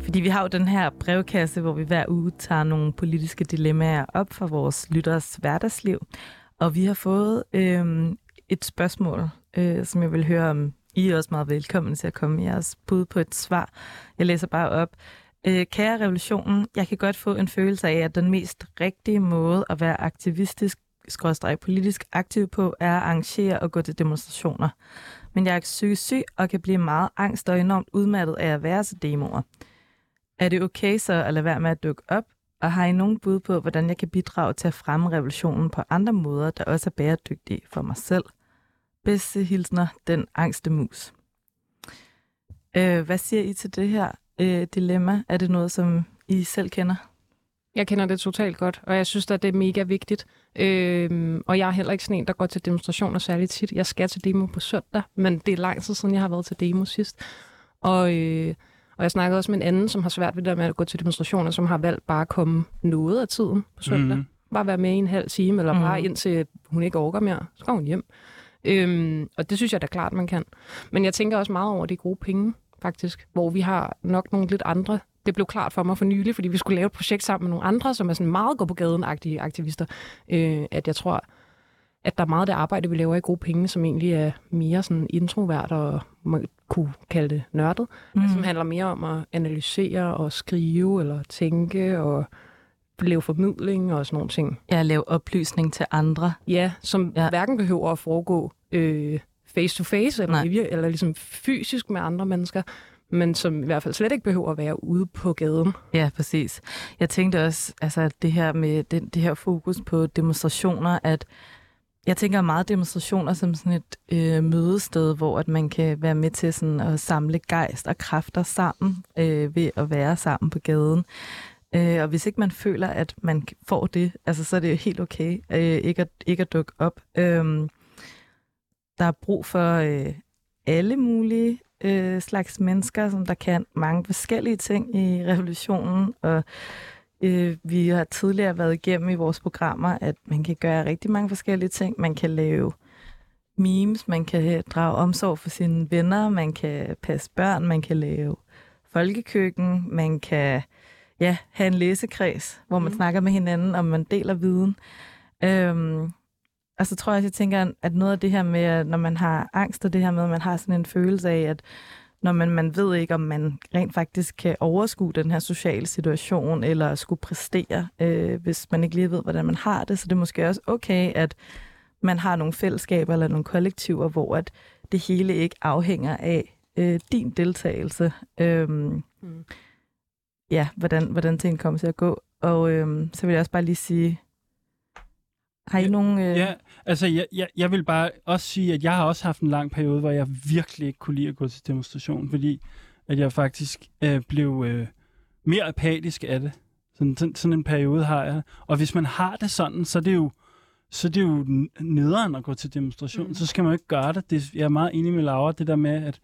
Fordi vi har jo den her brevkasse, hvor vi hver uge tager nogle politiske dilemmaer op for vores lytteres hverdagsliv. Og vi har fået øhm, et spørgsmål, øh, som jeg vil høre om. I er også meget velkommen til at komme med jeres bud på et svar. Jeg læser bare op. Øh, kære revolutionen, jeg kan godt få en følelse af, at den mest rigtige måde at være aktivistisk skråstreg politisk aktiv på, er at arrangere og gå til demonstrationer. Men jeg er psykisk syg og kan blive meget angst og enormt udmattet af at være til demoer. Er det okay så at lade være med at dukke op? Og har I nogen bud på, hvordan jeg kan bidrage til at fremme revolutionen på andre måder, der også er bæredygtige for mig selv? Bedste hilsner, den angste mus. Øh, hvad siger I til det her øh, dilemma? Er det noget, som I selv kender? Jeg kender det totalt godt, og jeg synes, at det er mega vigtigt. Øhm, og jeg er heller ikke sådan en, der går til demonstrationer særligt tit. Jeg skal til demo på søndag, men det er lang tid siden, jeg har været til demo sidst. Og, øh, og jeg snakkede også med en anden, som har svært ved det der med at gå til demonstrationer, som har valgt bare at komme noget af tiden på søndag. Mhm. Bare være med i en halv time, eller Mhm. bare indtil hun ikke orker mere. Så går hun hjem. Øhm, og det synes jeg da klart, man kan. Men jeg tænker også meget over de gode penge, faktisk. Hvor vi har nok nogle lidt andre. Det blev klart for mig for nylig, fordi vi skulle lave et projekt sammen med nogle andre, som er sådan meget gå på gaden-agtige aktivister. Øh, at jeg tror, at der er meget af det arbejde, vi laver i gode penge, som egentlig er mere sådan introvert og man kunne kalde det nørdet. Mm. Mhm. Som handler mere om at analysere og skrive eller tænke og lave formidling og sådan nogle ting. Jeg lave oplysning til andre. Ja, som Ja. ja. hverken behøver at foregå øh, face to face eller, Nej. eller ligesom fysisk med andre mennesker, men som i hvert fald slet ikke behøver at være ude på gaden. Ja, præcis. Jeg tænkte også, altså at det her med den, det her fokus på demonstrationer, at jeg tænker meget demonstrationer som sådan et øh, mødested, hvor at man kan være med til sådan at samle gejst og kræfter sammen øh, ved at være sammen på gaden. Øh, og hvis ikke man føler, at man får det, altså, så er det jo helt okay øh, ikke, at, ikke at dukke op. Øh, der er brug for øh, alle mulige øh, slags mennesker, som der kan mange forskellige ting i revolutionen, og øh, vi har tidligere været igennem i vores programmer, at man kan gøre rigtig mange forskellige ting. Man kan lave memes, man kan drage omsorg for sine venner, man kan passe børn, man kan lave folkekøkken, man kan ja, have en læsekreds, hvor man mm. snakker med hinanden, og man deler viden. Øhm, og så tror jeg også, jeg tænker, at noget af det her med, når man har angst, og det her med, at man har sådan en følelse af, at når man, man ved ikke, om man rent faktisk kan overskue den her sociale situation, eller skulle præstere, øh, hvis man ikke lige ved, hvordan man har det. Så det er måske også okay, at man har nogle fællesskaber eller nogle kollektiver, hvor at det hele ikke afhænger af øh, din deltagelse. Øhm, mm. Ja, hvordan, hvordan tingene kommer til at gå. Og øhm, så vil jeg også bare lige sige, har I ja, nogen... Øh... Ja, altså jeg, jeg, jeg vil bare også sige, at jeg har også haft en lang periode, hvor jeg virkelig ikke kunne lide at gå til demonstration, fordi at jeg faktisk øh, blev øh, mere apatisk af det. Sådan, sådan, sådan en periode har jeg. Og hvis man har det sådan, så er det jo, så er det jo nederen at gå til demonstration. Mm. Så skal man jo ikke gøre det. det. Jeg er meget enig med Laura, det der med, at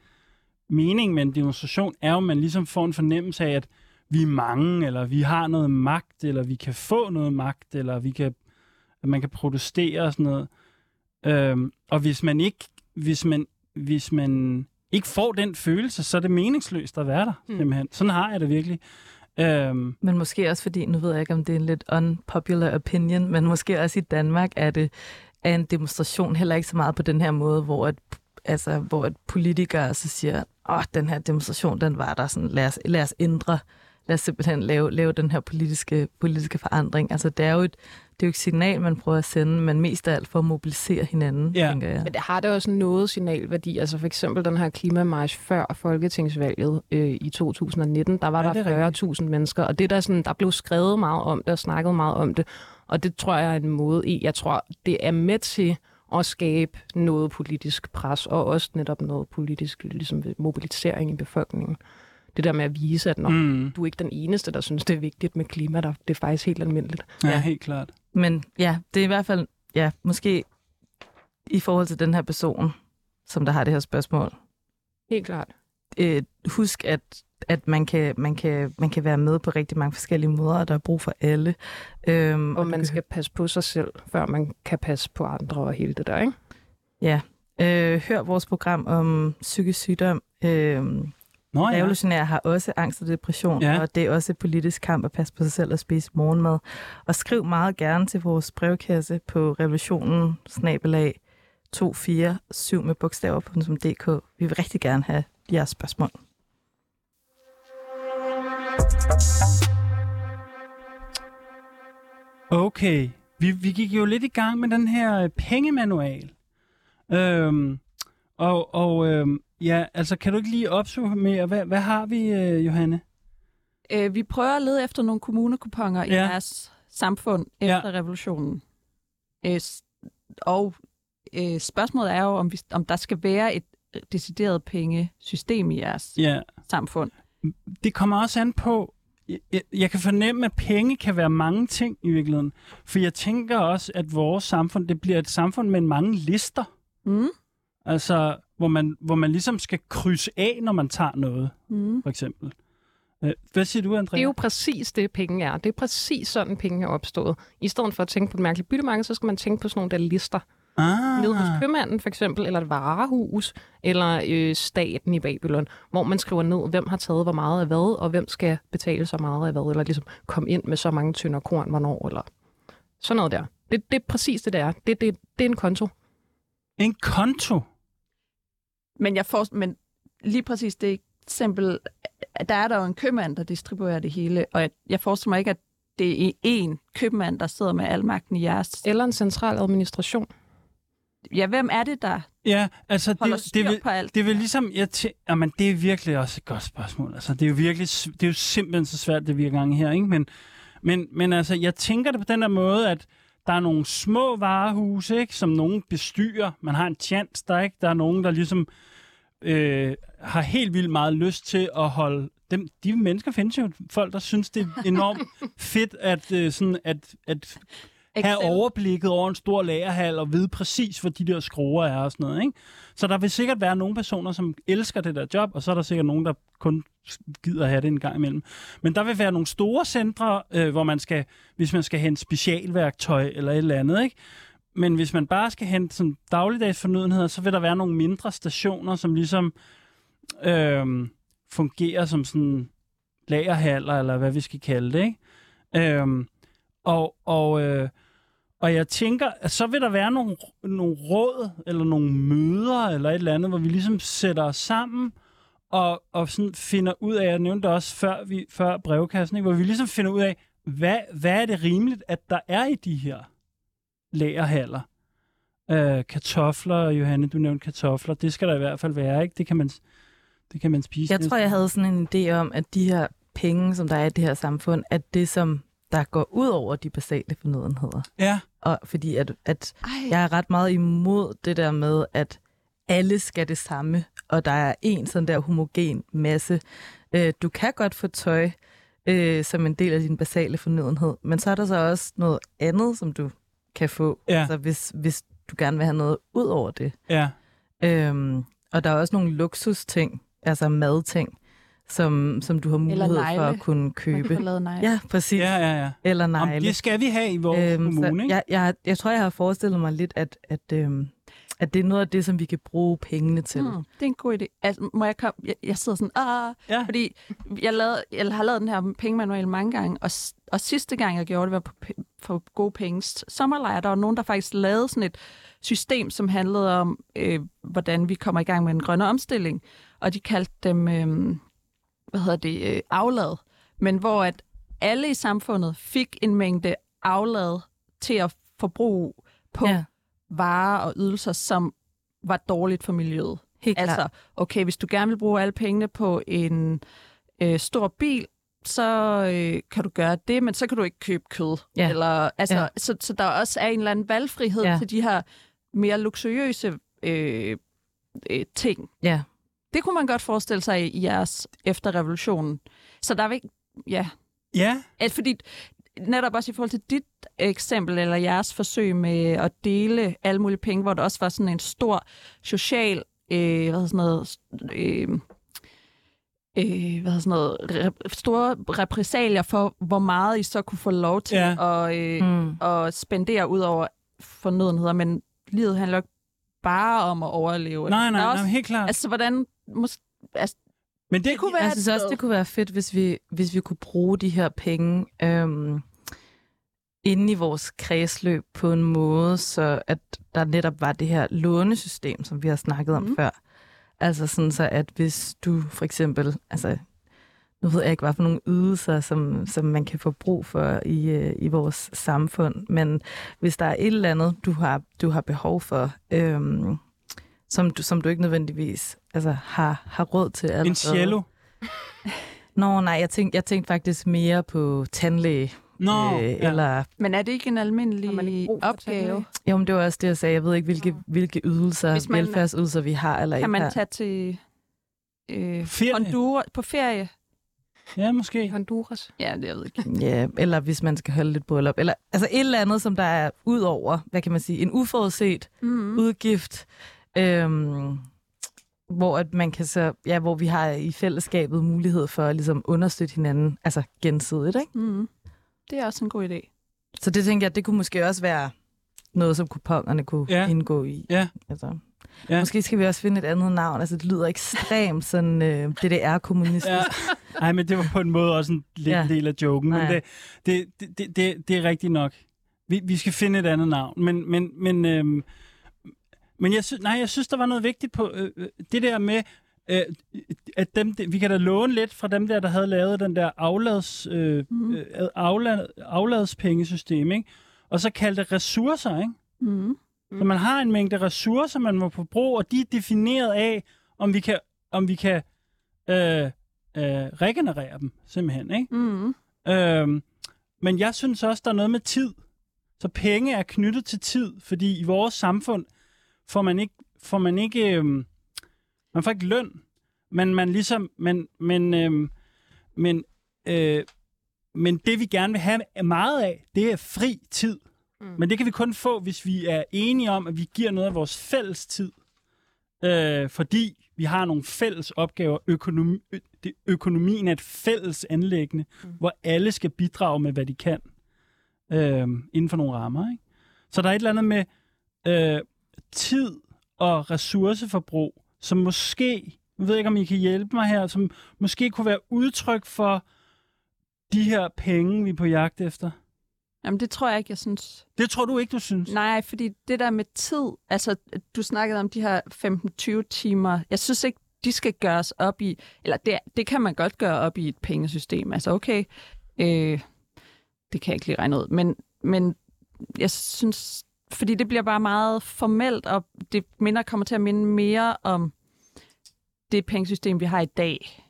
meningen med en demonstration er jo, at man ligesom får en fornemmelse af, at vi er mange, eller vi har noget magt, eller vi kan få noget magt, eller vi kan at man kan protestere og sådan noget. Øhm, og hvis man ikke, hvis man, hvis man ikke får den følelse, så er det meningsløst at være der, mm. simpelthen. Sådan har jeg det virkelig. Øhm, men måske også fordi, nu ved jeg ikke, om det er en lidt unpopular opinion, men måske også i Danmark er det er en demonstration heller ikke så meget på den her måde, hvor at, altså, hvor at politikere så siger, åh, den her demonstration, den var der, sådan, lad os, lad os ændre lad os simpelthen lave, lave den her politiske, politiske forandring. Altså, det er jo et, det er jo et signal, man prøver at sende, men mest af alt for at mobilisere hinanden, ja. tænker jeg. Men det har det også noget signalværdi. Altså for eksempel den her klimamarsch før Folketingsvalget øh, i 2019, der var ja, der 40.000 mennesker, og det der, sådan, der blev skrevet meget om det og snakket meget om det, og det tror jeg er en måde i, jeg tror, det er med til at skabe noget politisk pres, og også netop noget politisk ligesom, mobilisering i befolkningen det der med at vise, at når mm. du er ikke den eneste, der synes, det er vigtigt med klima, der, det er faktisk helt almindeligt. Ja, ja, helt klart. Men ja, det er i hvert fald, ja, måske i forhold til den her person, som der har det her spørgsmål. Helt klart. Øh, husk, at at man kan, man, kan, man kan være med på rigtig mange forskellige måder, og der er brug for alle. Øhm, og man skal passe på sig selv, før man kan passe på andre og hele det der, ikke? Ja. Øh, hør vores program om psykisk sygdom. Øh, Nå, ja. Revolutionære har også angst og depression, ja. og det er også et politisk kamp at passe på sig selv og spise morgenmad. Og skriv meget gerne til vores brevkasse på revolutionen snabelag 247 med bogstaver.dk. Vi vil rigtig gerne have jeres spørgsmål. Okay, vi, vi gik jo lidt i gang med den her pengemanual. Øhm, og og øhm, Ja, altså kan du ikke lige opsummere, hvad, hvad har vi, øh, Johanne? Øh, vi prøver at lede efter nogle kommunekuponger ja. i deres samfund efter ja. revolutionen. Øh, og øh, spørgsmålet er jo, om, vi, om der skal være et decideret pengesystem i jeres ja. samfund. Det kommer også an på, jeg, jeg kan fornemme, at penge kan være mange ting i virkeligheden. For jeg tænker også, at vores samfund, det bliver et samfund med mange lister. Mm. Altså, hvor man, hvor man ligesom skal krydse af, når man tager noget, mm. for eksempel. Øh, hvad siger du, Andrea? Det er jo præcis det, penge er. Det er præcis sådan, penge er opstået. I stedet for at tænke på et mærkeligt byttemarked, så skal man tænke på sådan nogle der lister. Ah. Nede hos købmanden for eksempel, eller et varehus, eller øh, staten i Babylon, hvor man skriver ned, hvem har taget hvor meget af hvad, og hvem skal betale så meget af hvad, eller ligesom komme ind med så mange tynder korn, hvornår, eller sådan noget der. Det, det er præcis det, der er. Det, det, det er en konto. En konto? Men, jeg får, men lige præcis det eksempel, der er der jo en købmand, der distribuerer det hele, og jeg, jeg forestiller mig ikke, at det er én købmand, der sidder med al magten i jeres... Eller en central administration. Ja, hvem er det, der ja, altså holder det, det, vil, på alt? Det vil ligesom... Jeg tæ- jamen, det er virkelig også et godt spørgsmål. Altså, det er jo virkelig... Det er jo simpelthen så svært, det vi er gang her, ikke? Men, men, men altså, jeg tænker det på den der måde, at der er nogle små varehuse, ikke, som nogen bestyrer. Man har en chance der, ikke? Der er nogen, der ligesom øh, har helt vildt meget lyst til at holde dem, de mennesker findes jo folk, der synes, det er enormt fedt at, øh, sådan, at, at have overblikket over en stor lagerhal og vide præcis, hvor de der skruer er og sådan noget. Ikke? Så der vil sikkert være nogle personer, som elsker det der job, og så er der sikkert nogen, der kun gider have det en gang imellem. Men der vil være nogle store centre, øh, hvor man skal, hvis man skal hente specialværktøj eller et eller andet, ikke? Men hvis man bare skal hente sådan dagligdags fornødenheder, så vil der være nogle mindre stationer, som ligesom øh, fungerer som sådan lagerhaller, eller hvad vi skal kalde det, ikke? Øh, og, og, øh, Og jeg tænker, at så vil der være nogle, nogle råd, eller nogle møder, eller et eller andet, hvor vi ligesom sætter os sammen, og, og sådan finder ud af, jeg nævnte det også før, vi, før brevkassen, ikke? hvor vi ligesom finder ud af, hvad, hvad er det rimeligt, at der er i de her lagerhaller? Øh, kartofler, Johanne, du nævnte kartofler, det skal der i hvert fald være, ikke? Det kan man, det kan man spise. Jeg tror, jeg havde sådan en idé om, at de her penge, som der er i det her samfund, at det, som der går ud over de basale fornødenheder. Ja, Og fordi at, at Ej, jeg er ret meget imod det der med, at alle skal det samme, og der er en sådan der homogen masse. Øh, du kan godt få tøj øh, som en del af din basale fornødenhed, men så er der så også noget andet, som du kan få, Ja. altså hvis, hvis du gerne vil have noget ud over det. ja. Øhm, og der er også nogle luksusting, altså madting, som, som du har mulighed for at kunne man kan købe. få lavet nej. Ja, præcis. Ja, ja, ja. Eller Om, negle. det skal vi have i vores øhm, kommune, så ikke? jeg, jeg, jeg tror, jeg har forestillet mig lidt, at, at, øhm, at det er noget af det, som vi kan bruge pengene til. Hmm, det er en god idé. Altså, må jeg komme? Jeg, jeg sidder sådan, ah, Ja. fordi jeg, lavede, jeg har lavet den her pengemanual mange gange, og, og sidste gang, jeg gjorde det, var på, for gode penge sommerlejr. Der var nogen, der faktisk lavede sådan et system, som handlede om, øh, hvordan vi kommer i gang med en grønne omstilling. Og de kaldte dem, øh, hvad hedder det, øh, aflad. Men hvor at alle i samfundet fik en mængde aflad til at forbruge på Ja, varer og ydelser, som var dårligt for miljøet. helt Altså, klart. okay, hvis du gerne vil bruge alle pengene på en øh, stor bil, så øh, kan du gøre det, men så kan du ikke købe kød. Ja. Eller, altså, Ja. så, så der også er en eller anden valgfrihed Ja. til de her mere luksuriøse øh, øh, ting. Ja. Det kunne man godt forestille sig i, i jeres efter revolutionen. Så der er ikke... Ja, Ja, at fordi netop også i forhold til dit eksempel, eller jeres forsøg med at dele alle mulige penge, hvor der også var sådan en stor social, øh, hvad sådan noget, øh, øh, hvad sådan noget, rep- store repræsalier for, hvor meget I så kunne få lov til Ja. at, øh, Mm. at spendere ud over fornødenheder, men livet handler jo ikke bare om at overleve. nej, Der nej, er nej, også, helt klart. Altså, hvordan... Mås- altså, Men det, kunne være Jeg synes også, et det kunne være fedt, hvis vi, hvis vi kunne bruge de her penge øhm, inde i vores kredsløb på en måde, så at der netop var det her lånesystem, som vi har snakket om Mhm. før. Altså sådan så, at hvis du for eksempel, altså nu ved jeg ikke, hvad for nogle ydelser, som, som man kan få brug for i, øh, i vores samfund, men hvis der er et eller andet, du har, du har behov for, øhm, som, du, som du ikke nødvendigvis altså, har, har råd til allerede. en cello. Nå, nej, jeg tænkte, jeg tænkte faktisk mere på tandlæge. Nå, øh, ja. eller, men er det ikke en man ikke almindelig for opgave? jo, men det var også det, jeg sagde. Jeg ved ikke, hvilke, hvilke ydelser, Hvis man- velfærdsydelser vi har eller Kan ikke man har. tage til øh, Ferie. Honduras på ferie? Ja, måske. Honduras. Ja, det jeg ved ikke. Ja, eller hvis man skal holde lidt bryllup. Eller, altså et eller andet, som der er ud over, hvad kan man sige, en uforudset Mm. udgift, øhm, hvor at man kan så, ja, hvor vi har i fællesskabet mulighed for at ligesom understøtte hinanden, altså gensidigt, ikke? Mm. Det er også en god idé. Så det tænker jeg, det kunne måske også være noget, som kupongerne kunne Ja. indgå i. Ja. Altså. Ja. Måske skal vi også finde et andet navn. Altså, det lyder ekstremt sådan øh, DDR-kommunistisk. Ja. Ej, men det var på en måde også en lidt Ja. del af joken. Men Nej. det, det, det, det, det, det er rigtigt nok. Vi, vi skal finde et andet navn. Men, men, men, øhm, men jeg, synes, nej, jeg synes, der var noget vigtigt på øh, øh, det der med, øh, at dem, vi kan da låne lidt fra dem der, der havde lavet den der aflads, øh, Mhm. øh, aflad, afladspengesystem, ikke? Og så kaldte det ressourcer, ikke? Mm. Så man har en mængde ressourcer, man må forbruge, og de er defineret af, om vi kan, om vi kan øh, øh, regenerere dem, simpelthen. Ikke? Mm. Øhm, men jeg synes også, der er noget med tid. Så penge er knyttet til tid, fordi i vores samfund får man ikke, får man ikke, øhm, man får ikke løn, men man ligesom, men, men, øhm, men, øh, men det vi gerne vil have meget af, det er fri tid. Mm. Men det kan vi kun få, hvis vi er enige om, at vi giver noget af vores fælles tid. Øh, fordi vi har nogle fælles opgaver. Økonomi, ø, det, økonomien er et fælles anlæggende, Mm. hvor alle skal bidrage med, hvad de kan. Øh, inden for nogle rammer. Ikke? Så der er et eller andet med øh, tid og ressourceforbrug, som måske, jeg ved ikke, om I kan hjælpe mig her, som måske kunne være udtryk for de her penge, vi er på jagt efter. Jamen, det tror jeg ikke, jeg synes. Det tror du ikke, du synes? Nej, fordi det der med tid, altså du snakkede om de her 15-20 timer, jeg synes ikke, de skal gøres op i, eller det, det kan man godt gøre op i et pengesystem. Altså okay, øh, det kan jeg ikke lige regne ud, men, men jeg synes, fordi det bliver bare meget formelt, og det minder kommer til at minde mere om det pengesystem, vi har i dag.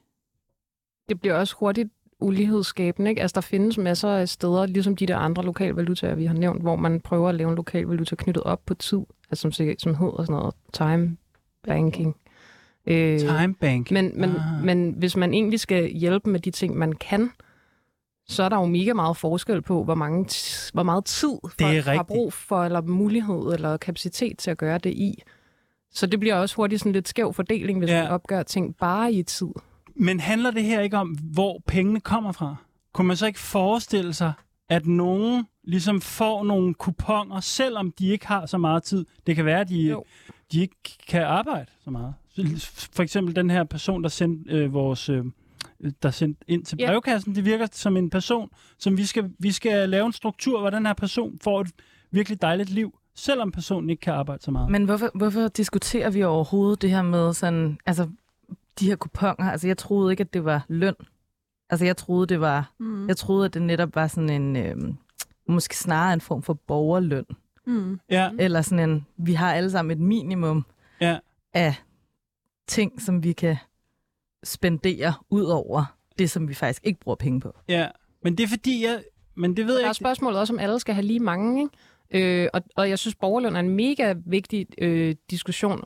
Det bliver også hurtigt ulighedsskabende. Ikke? Altså, der findes masser af steder, ligesom de der andre lokale valutaer, vi har nævnt, hvor man prøver at lave en lokal valuta knyttet op på tid, altså som, som hedder sådan noget time banking. Øh, time banking. Men, men, ah. men hvis man egentlig skal hjælpe med de ting, man kan, så er der jo mega meget forskel på, hvor, mange hvor meget tid folk har brug for, eller mulighed, eller kapacitet til at gøre det i. Så det bliver også hurtigt sådan lidt skæv fordeling, hvis ja. man opgør ting bare i tid. Men handler det her ikke om, hvor pengene kommer fra? Kunne man så ikke forestille sig, at nogen ligesom får nogle kuponer, selvom de ikke har så meget tid? Det kan være, at de, de ikke kan arbejde så meget. For eksempel den her person, der sendte øh, vores... Øh, der sendt ind til brevkassen, det virker som en person, som vi skal, vi skal lave en struktur, hvor den her person får et virkelig dejligt liv, selvom personen ikke kan arbejde så meget. Men hvorfor, hvorfor diskuterer vi overhovedet det her med sådan, altså de her kuponer, altså jeg troede ikke, at det var løn. Altså jeg troede, det var, mm. jeg troede, at det netop var sådan en, øh, måske snarere en form for borgerløn. Mm. Ja. Eller sådan en, vi har alle sammen et minimum ja. af ting, som vi kan spendere ud over det, som vi faktisk ikke bruger penge på. Ja, men det er fordi, jeg, men det ved jeg ikke. Der er spørgsmålet også, om alle skal have lige mange, ikke? Øh, og, og jeg synes, borgerløn er en mega vigtig øh, diskussion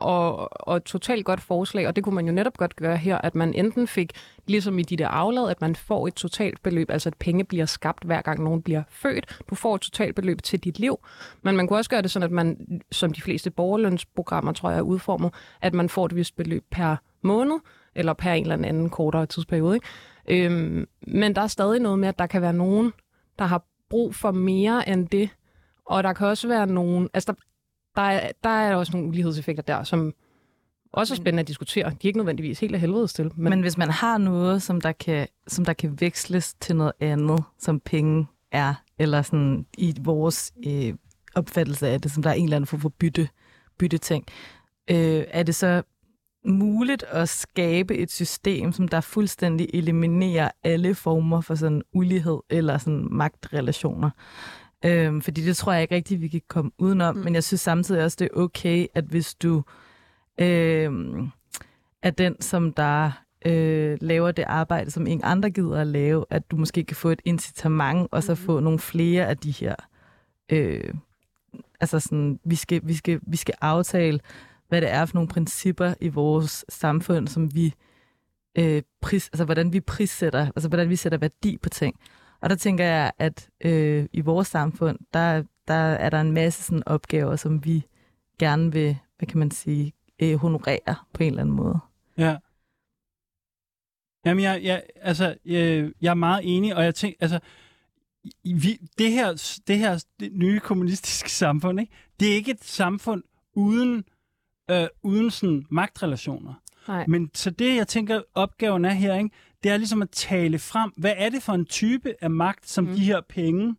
og, og et totalt godt forslag, og det kunne man jo netop godt gøre her, at man enten fik, ligesom i de der aflad, at man får et totalt beløb, altså at penge bliver skabt hver gang nogen bliver født. Du får et totalt beløb til dit liv, men man kunne også gøre det sådan, at man, som de fleste borgerlønsprogrammer, tror jeg, er udformet, at man får et vist beløb per måned, eller per en eller anden kortere tidsperiode. Ikke? Øhm, men der er stadig noget med, at der kan være nogen, der har brug for mere end det, og der kan også være nogen, altså der, der er, der er også nogle ulighedseffekter der, som også er spændende at diskutere. De er ikke nødvendigvis helt af helvede til. Men... men hvis man har noget, som der, kan, som der kan veksles til noget andet, som penge er, eller sådan i vores øh, opfattelse af det, som der er en eller anden form for bytte, bytte ting, øh, er det så muligt at skabe et system, som der fuldstændig eliminerer alle former for sådan ulighed eller sådan magtrelationer. Øhm, fordi det tror jeg ikke rigtigt, vi kan komme udenom. Mm. Men jeg synes samtidig også, det er okay, at hvis du øhm, er den, som der øh, laver det arbejde, som ingen andre gider at lave, at du måske kan få et incitament, og så mm. få nogle flere af de her... Øh, altså sådan, vi skal, vi, skal, vi skal aftale, hvad det er for nogle principper i vores samfund, som vi øh, pris, altså hvordan vi prissætter, altså hvordan vi sætter værdi på ting. Og der tænker jeg, at øh, i vores samfund, der, der er der en masse sådan opgaver, som vi gerne vil, hvad kan man sige, øh, honorere på en eller anden måde. Ja. Jamen, jeg, jeg, altså, jeg, jeg er meget enig, og jeg tænker, altså, vi, det her, det her det nye kommunistiske samfund, ikke? det er ikke et samfund uden, øh, uden sådan magtrelationer. Nej. Men så det, jeg tænker, opgaven er her, ikke? det er ligesom at tale frem, hvad er det for en type af magt, som mm. de her penge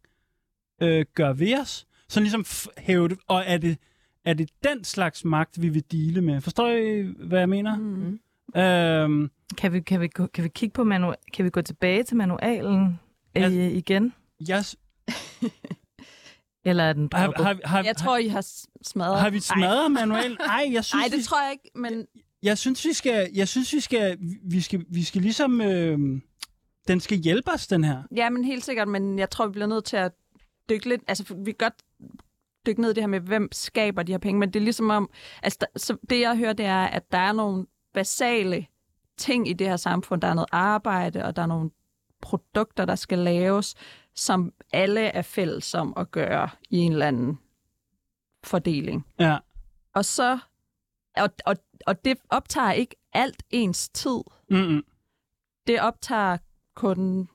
øh, gør ved os? Så ligesom hæve det, og er det, er det den slags magt, vi vil dele med? Forstår I, hvad jeg mener? Mm. Øhm, kan, vi, kan, vi, kan vi kigge på manu- kan vi gå tilbage til manualen øh, jeg, igen? Yes. Eller er den har, har, har, Jeg tror, I har smadret... Har vi smadret manualen? Nej, jeg synes... Nej, det vi... tror jeg ikke, men jeg synes, vi skal, jeg synes, vi skal, vi skal, vi skal ligesom, øh, den skal hjælpe os, den her. Ja, men helt sikkert, men jeg tror, vi bliver nødt til at dykke lidt, altså vi kan godt dykke ned i det her med, hvem skaber de her penge, men det er ligesom om, altså der, så det jeg hører, det er, at der er nogle basale ting i det her samfund. Der er noget arbejde, og der er nogle produkter, der skal laves, som alle er fælles om at gøre i en eller anden fordeling. Ja. Og så og, og, og det optager ikke alt ens tid. Mm-mm. Det optager kun,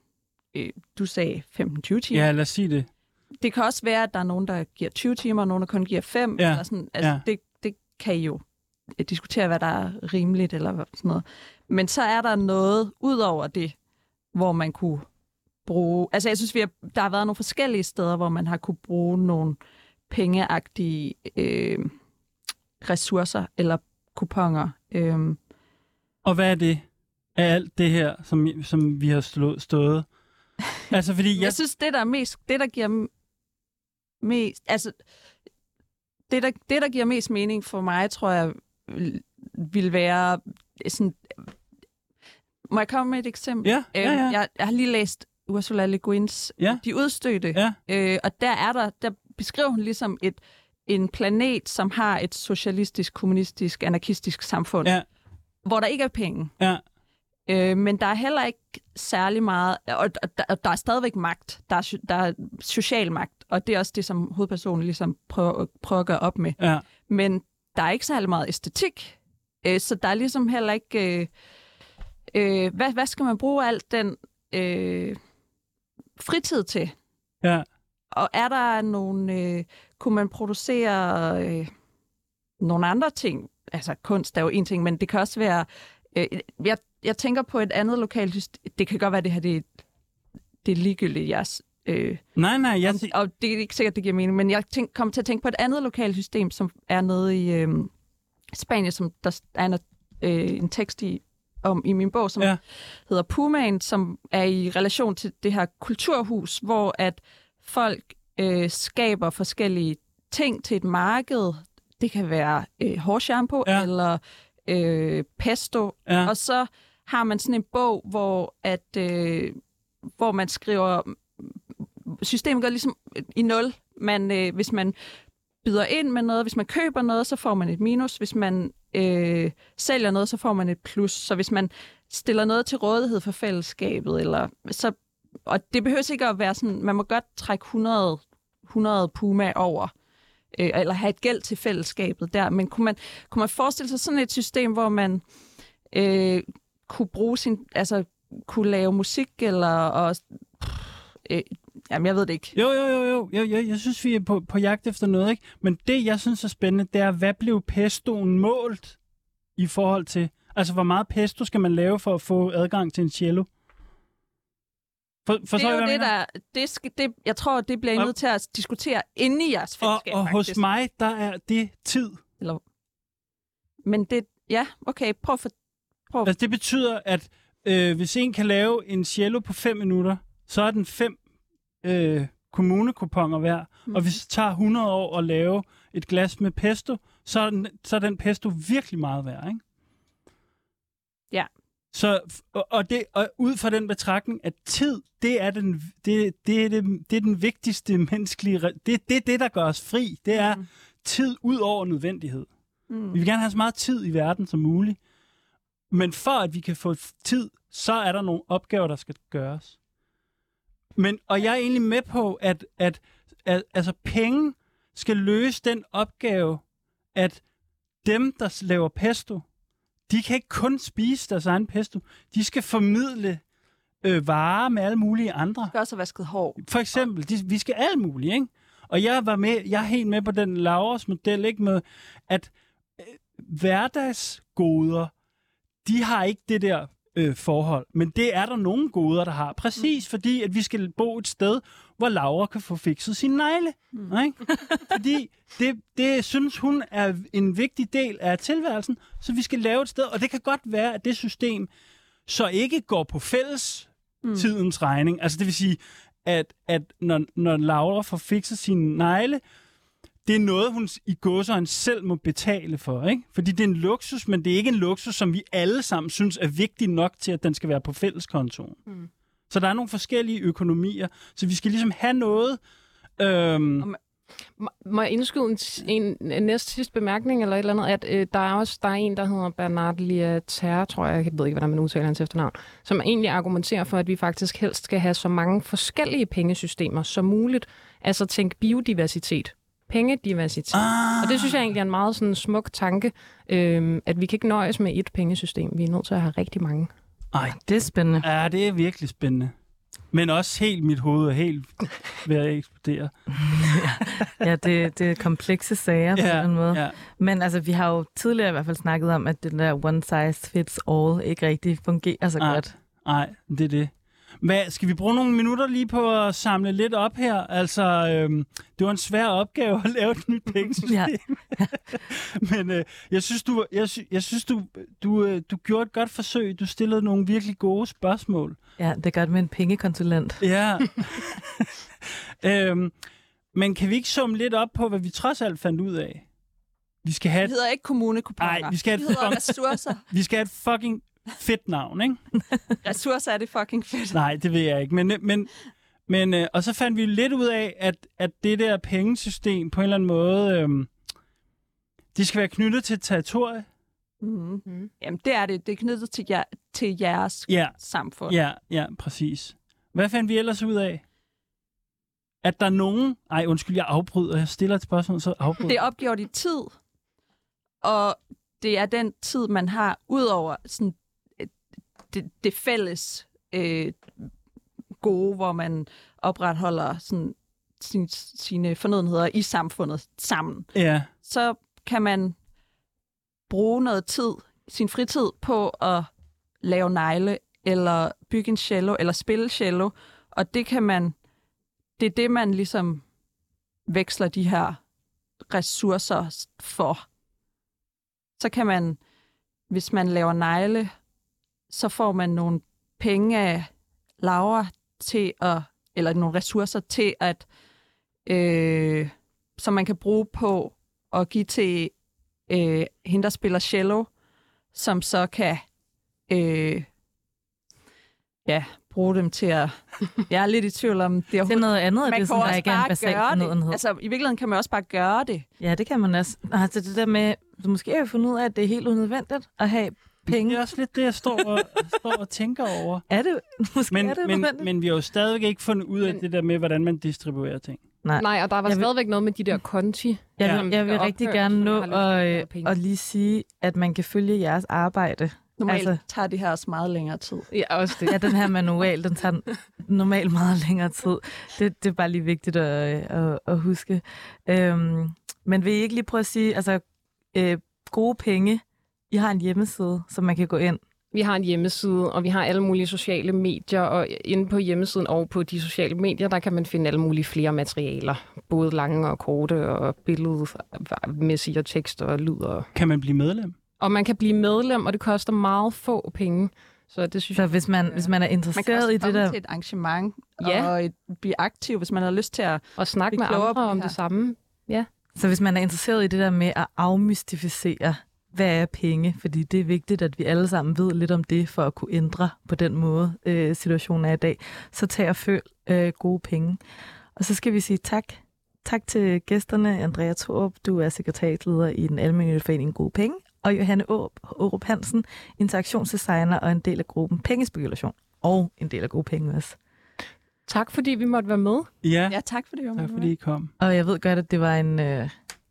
øh, du sagde 15-20 timer. Ja, lad os sige det. Det kan også være, at der er nogen, der giver 20 timer, og nogen, der kun giver 5. Ja. Eller sådan. Altså, ja. det, det kan I jo diskutere, hvad der er rimeligt, eller sådan noget. Men så er der noget ud over det, hvor man kunne bruge... Altså, jeg synes, vi har, der har været nogle forskellige steder, hvor man har kunne bruge nogle pengeagtige øh, ressourcer eller kuponer. Øh, Og hvad er det af alt det her, som, som vi har stået? Altså, fordi jeg, jeg... synes, det der er mest... Det, der giver mest... Altså, det der, det, der giver mest mening for mig, tror jeg, vil, være sådan... Må jeg komme med et eksempel? Ja, ja, Øhm, ja. Jeg, jeg har lige læst Ursula Le Guins Ja. De udstødte, Ja. øh, og der er der, der beskriver hun ligesom et, en planet, som har et socialistisk, kommunistisk, anarkistisk samfund, Ja. hvor der ikke er penge. Ja. Øh, men der er heller ikke særlig meget, og, og, der, og der er stadigvæk magt. Der er, der er social magt, og det er også det, som hovedpersonen ligesom prøver, prøver at gøre op med. Ja. Men der er ikke særlig meget æstetik, øh, så der er ligesom heller ikke... Øh, øh, hvad, hvad skal man bruge alt den øh, fritid til? Ja. Og er der nogle... Øh, kunne man producere øh, nogle andre ting? Altså, kunst er jo en ting, men det kan også være... Øh, jeg, jeg tænker på et andet lokalt system. Det kan godt være, det her det, det er ligegyldigt, jeres... Øh, Nej, nej, jeg... om, og det er ikke sikkert, det giver mening, men jeg tænk, kom til at tænke på et andet lokalt system, som er nede i øh, Spanien, som der er en, øh, en tekst i, om i min bog, som Ja. hedder Pumaen, som er i relation til det her kulturhus, hvor at folk øh, skaber forskellige ting til et marked. Det kan være øh, hårshampoo ja. eller øh, pesto, Ja. og så har man sådan en bog, hvor at øh, hvor man skriver systemet går ligesom i nul. Man, øh, hvis man byder ind med noget, hvis man køber noget, så får man et minus. Hvis man øh, sælger noget, så får man et plus. Så hvis man stiller noget til rådighed for fællesskabet, eller så, og det behøver ikke at være sådan, man må godt trække 100, 100 puma over, øh, eller have et gæld til fællesskabet der, men kunne man, kunne man forestille sig sådan et system, hvor man øh, kunne bruge sin, altså kunne lave musik, eller og, øh, jamen jeg ved det ikke. Jo, jo, jo, jo. Jeg, jeg, jeg synes, vi er på, på jagt efter noget, ikke? Men det, jeg synes er spændende, det er, hvad blev pestoen målt i forhold til... Altså, hvor meget pesto skal man lave for at få adgang til en cello? For, det forstår er I, jo det, mener? der, det, skal, det, jeg tror, det bliver I nødt til at diskutere inde i jeres fællesskab, Og, og hos mig, der er det tid. Men det, ja, okay, prøv at for, prøv. Altså, det betyder, at øh, hvis en kan lave en cello på 5 minutter, så er den fem øh, kommunekuponer værd. Mm. Og hvis det tager 100 år at lave et glas med pesto, så er den, så er den pesto virkelig meget værd, ikke? Ja. Så, og, det, og ud fra den betragtning, at tid, det er den, det, det, er det, det er den vigtigste menneskelige... Det, det er det, der gør os fri. Det er Mm. tid ud over nødvendighed. Mm. Vi vil gerne have så meget tid i verden som muligt. Men for at vi kan få tid, så er der nogle opgaver, der skal gøres. Men, og jeg er egentlig med på, at, at, at altså, penge skal løse den opgave, at dem, der laver pesto, de kan ikke kun spise deres egen pesto. De skal formidle øh, varer med alle mulige andre. skal også have vasket hår. For eksempel, de, vi skal alt muligt, ikke? Og jeg var med, jeg er helt med på den Lauras model, ikke? Med, at øh, hverdagsgoder, de har ikke det der øh, forhold. Men det er der nogle goder, der har. Præcis fordi, at vi skal bo et sted, hvor Laura kan få fikset sin negle. Mm. Ikke? Fordi det, det synes hun er en vigtig del af tilværelsen, så vi skal lave et sted. Og det kan godt være, at det system så ikke går på fælles Mm. tidens regning. Altså det vil sige, at, at når, når Laura får fikset sin negle, det er noget, hun i gåsøjne selv må betale for, ikke? Fordi det er en luksus, men det er ikke en luksus, som vi alle sammen synes er vigtig nok til, at den skal være på fælleskontoen. Mm. Så der er nogle forskellige økonomier, så vi skal ligesom have noget... Øhm, Må- jeg indskyde en, en, næste sidste bemærkning eller et eller andet, at øh, der er også der er en, der hedder Bernard Liater, tror jeg, jeg ved ikke, hvordan man udtaler hans efternavn, som egentlig argumenterer for, at vi faktisk helst skal have så mange forskellige pengesystemer som muligt. Altså tænk biodiversitet, pengediversitet. ah, Og det synes jeg egentlig er en meget sådan smuk tanke, øhm, at vi kan ikke nøjes med et pengesystem. Vi er nødt til at have rigtig mange. Ej, Det er spændende. ja, det er virkelig spændende. Men også helt mit hoved er helt ved at eksplodere. Ja, det, det er komplekse sager på en måde. ja. Men altså, vi har jo tidligere i hvert fald snakket om, at den der one size fits all ikke rigtig fungerer så Nej. godt. Nej, det er det. Hvad, skal vi bruge nogle minutter lige på at samle lidt op her? Altså, øhm, det var en svær opgave at lave et nyt pengesystem. Ja. Men øh, jeg synes, du, jeg, sy- jeg synes du, du, øh, du gjorde et godt forsøg. Du stillede nogle virkelig gode spørgsmål. Ja, det er godt med en pengekonsulent. Ja. øhm, men kan vi ikke summe lidt op på, hvad vi trods alt fandt ud af? Vi skal have Det et, hedder ikke kommunekuponer. Nej, vi skal have det et hedder ressourcer. vi skal have et fucking fedt navn, ikke? ressourcer er det fucking fedt. Nej, det ved jeg ikke. Men, men, men øh, og så fandt vi lidt ud af, at, at det der pengesystem på en eller anden måde, øh, det skal være knyttet til et territorie. Mm. Mm. Jamen, det er det. Det er knyttet til, jer, til jeres Ja, samfund. ja, ja, præcis. Hvad fandt vi ellers ud af? At der er nogen... Ej, undskyld, jeg afbryder. Jeg stiller et spørgsmål, så afbryder Det er opgjort i tid, og det er den tid, man har ud over sådan, det, det fælles øh, gode, hvor man opretholder sådan, sin, sine fornødenheder i samfundet sammen. Ja, Så kan man bruge noget tid, sin fritid på at lave negle, eller bygge en cello, eller spille cello, og det kan man, det er det, man ligesom veksler de her ressourcer for. Så kan man, hvis man laver negle, så får man nogle penge af Laura til at, eller nogle ressourcer til at, øh, som man kan bruge på at give til øh, hende, der spiller cello, som så kan øh, ja, bruge dem til at... Jeg er lidt i tvivl om det. Det er noget andet, og det man er kan sådan, der ikke er en bare basal gøre fornødenhed. det. Altså, i virkeligheden kan man også bare gøre det. Ja, det kan man også. Altså det der med, du måske har fundet ud af, at det er helt unødvendigt at have det penge. er også lidt det, jeg står og, står og tænker over. Er det? Måske Men, er det men, men vi har jo stadigvæk ikke fundet ud af Men- det der med, hvordan man distribuerer ting. Nej. Nej, og der var Jeg vil- stadigvæk noget med de der konti. Jeg Ja. vil, jeg vil rigtig opføres, gerne nå at at, lige sige, at man kan følge jeres arbejde. Normalt Altså- tager det her også meget længere tid. Ja, også det. Ja, den her manual, den tager normalt meget længere tid. Det, det er bare lige vigtigt at, at, at huske. Øhm, men vil I ikke lige prøve at sige, altså øh, gode penge, I har en hjemmeside, som man kan gå ind. Vi har en hjemmeside, og vi har alle mulige sociale medier, og inde på hjemmesiden og på de sociale medier, der kan man finde alle mulige flere materialer. Både lange og korte, og billedmæssige, og tekst og lyd. Og, Kan man blive medlem? og man kan blive medlem, og det koster meget få penge. Så det synes Så jeg... hvis man, hvis man er Man kan interesseret også i det der... til et arrangement Ja. og et, blive aktiv, hvis man har lyst til at... Og snakke med andre det om her. det samme. Så hvis man er interesseret i det der med at afmystificere, hvad er penge? Fordi det er vigtigt, at vi alle sammen ved lidt om det, for at kunne ændre på den måde, øh, situationen er i dag. Så tag og føl øh, gode penge. Og så skal vi sige tak. Tak til gæsterne. Andrea Thorup, du er sekretariatsleder i den almindelige forening Gode Penge. Og Johanne Aarup- Hansen, interaktionsdesigner og en del af gruppen Pengespekulation. Og en del af Gode Penge også. Tak fordi vi måtte være med. Ja, Ja, tak for det, Johan. tak fordi I kom. Og jeg ved godt, at det var en, øh,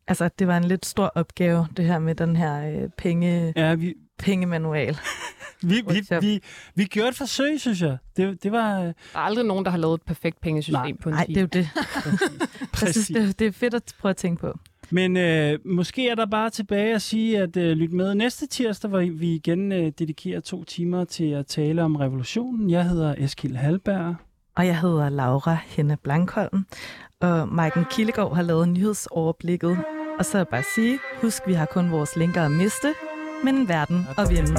altså, det var en lidt stor opgave, det her med den her øh, penge, Ja, vi, pengemanual. vi, vi, vi, vi gjorde et forsøg, synes jeg. Det, det var... øh, Der er aldrig nogen, der har lavet et perfekt pengesystem Nej. på en Nej, det er jo det. Jeg synes, det, det er fedt at prøve at tænke på. Men øh, måske er der bare tilbage at sige, at øh, lyt med næste tirsdag, hvor vi igen øh, dedikerer to timer til at tale om revolutionen. Jeg hedder Eskil Halberg. Og jeg hedder Laura Henne Blankholm, og Maiken Kildegård har lavet nyhedsoverblikket. Og så bare sige, husk, vi har kun vores linker at miste, men en verden at vinde.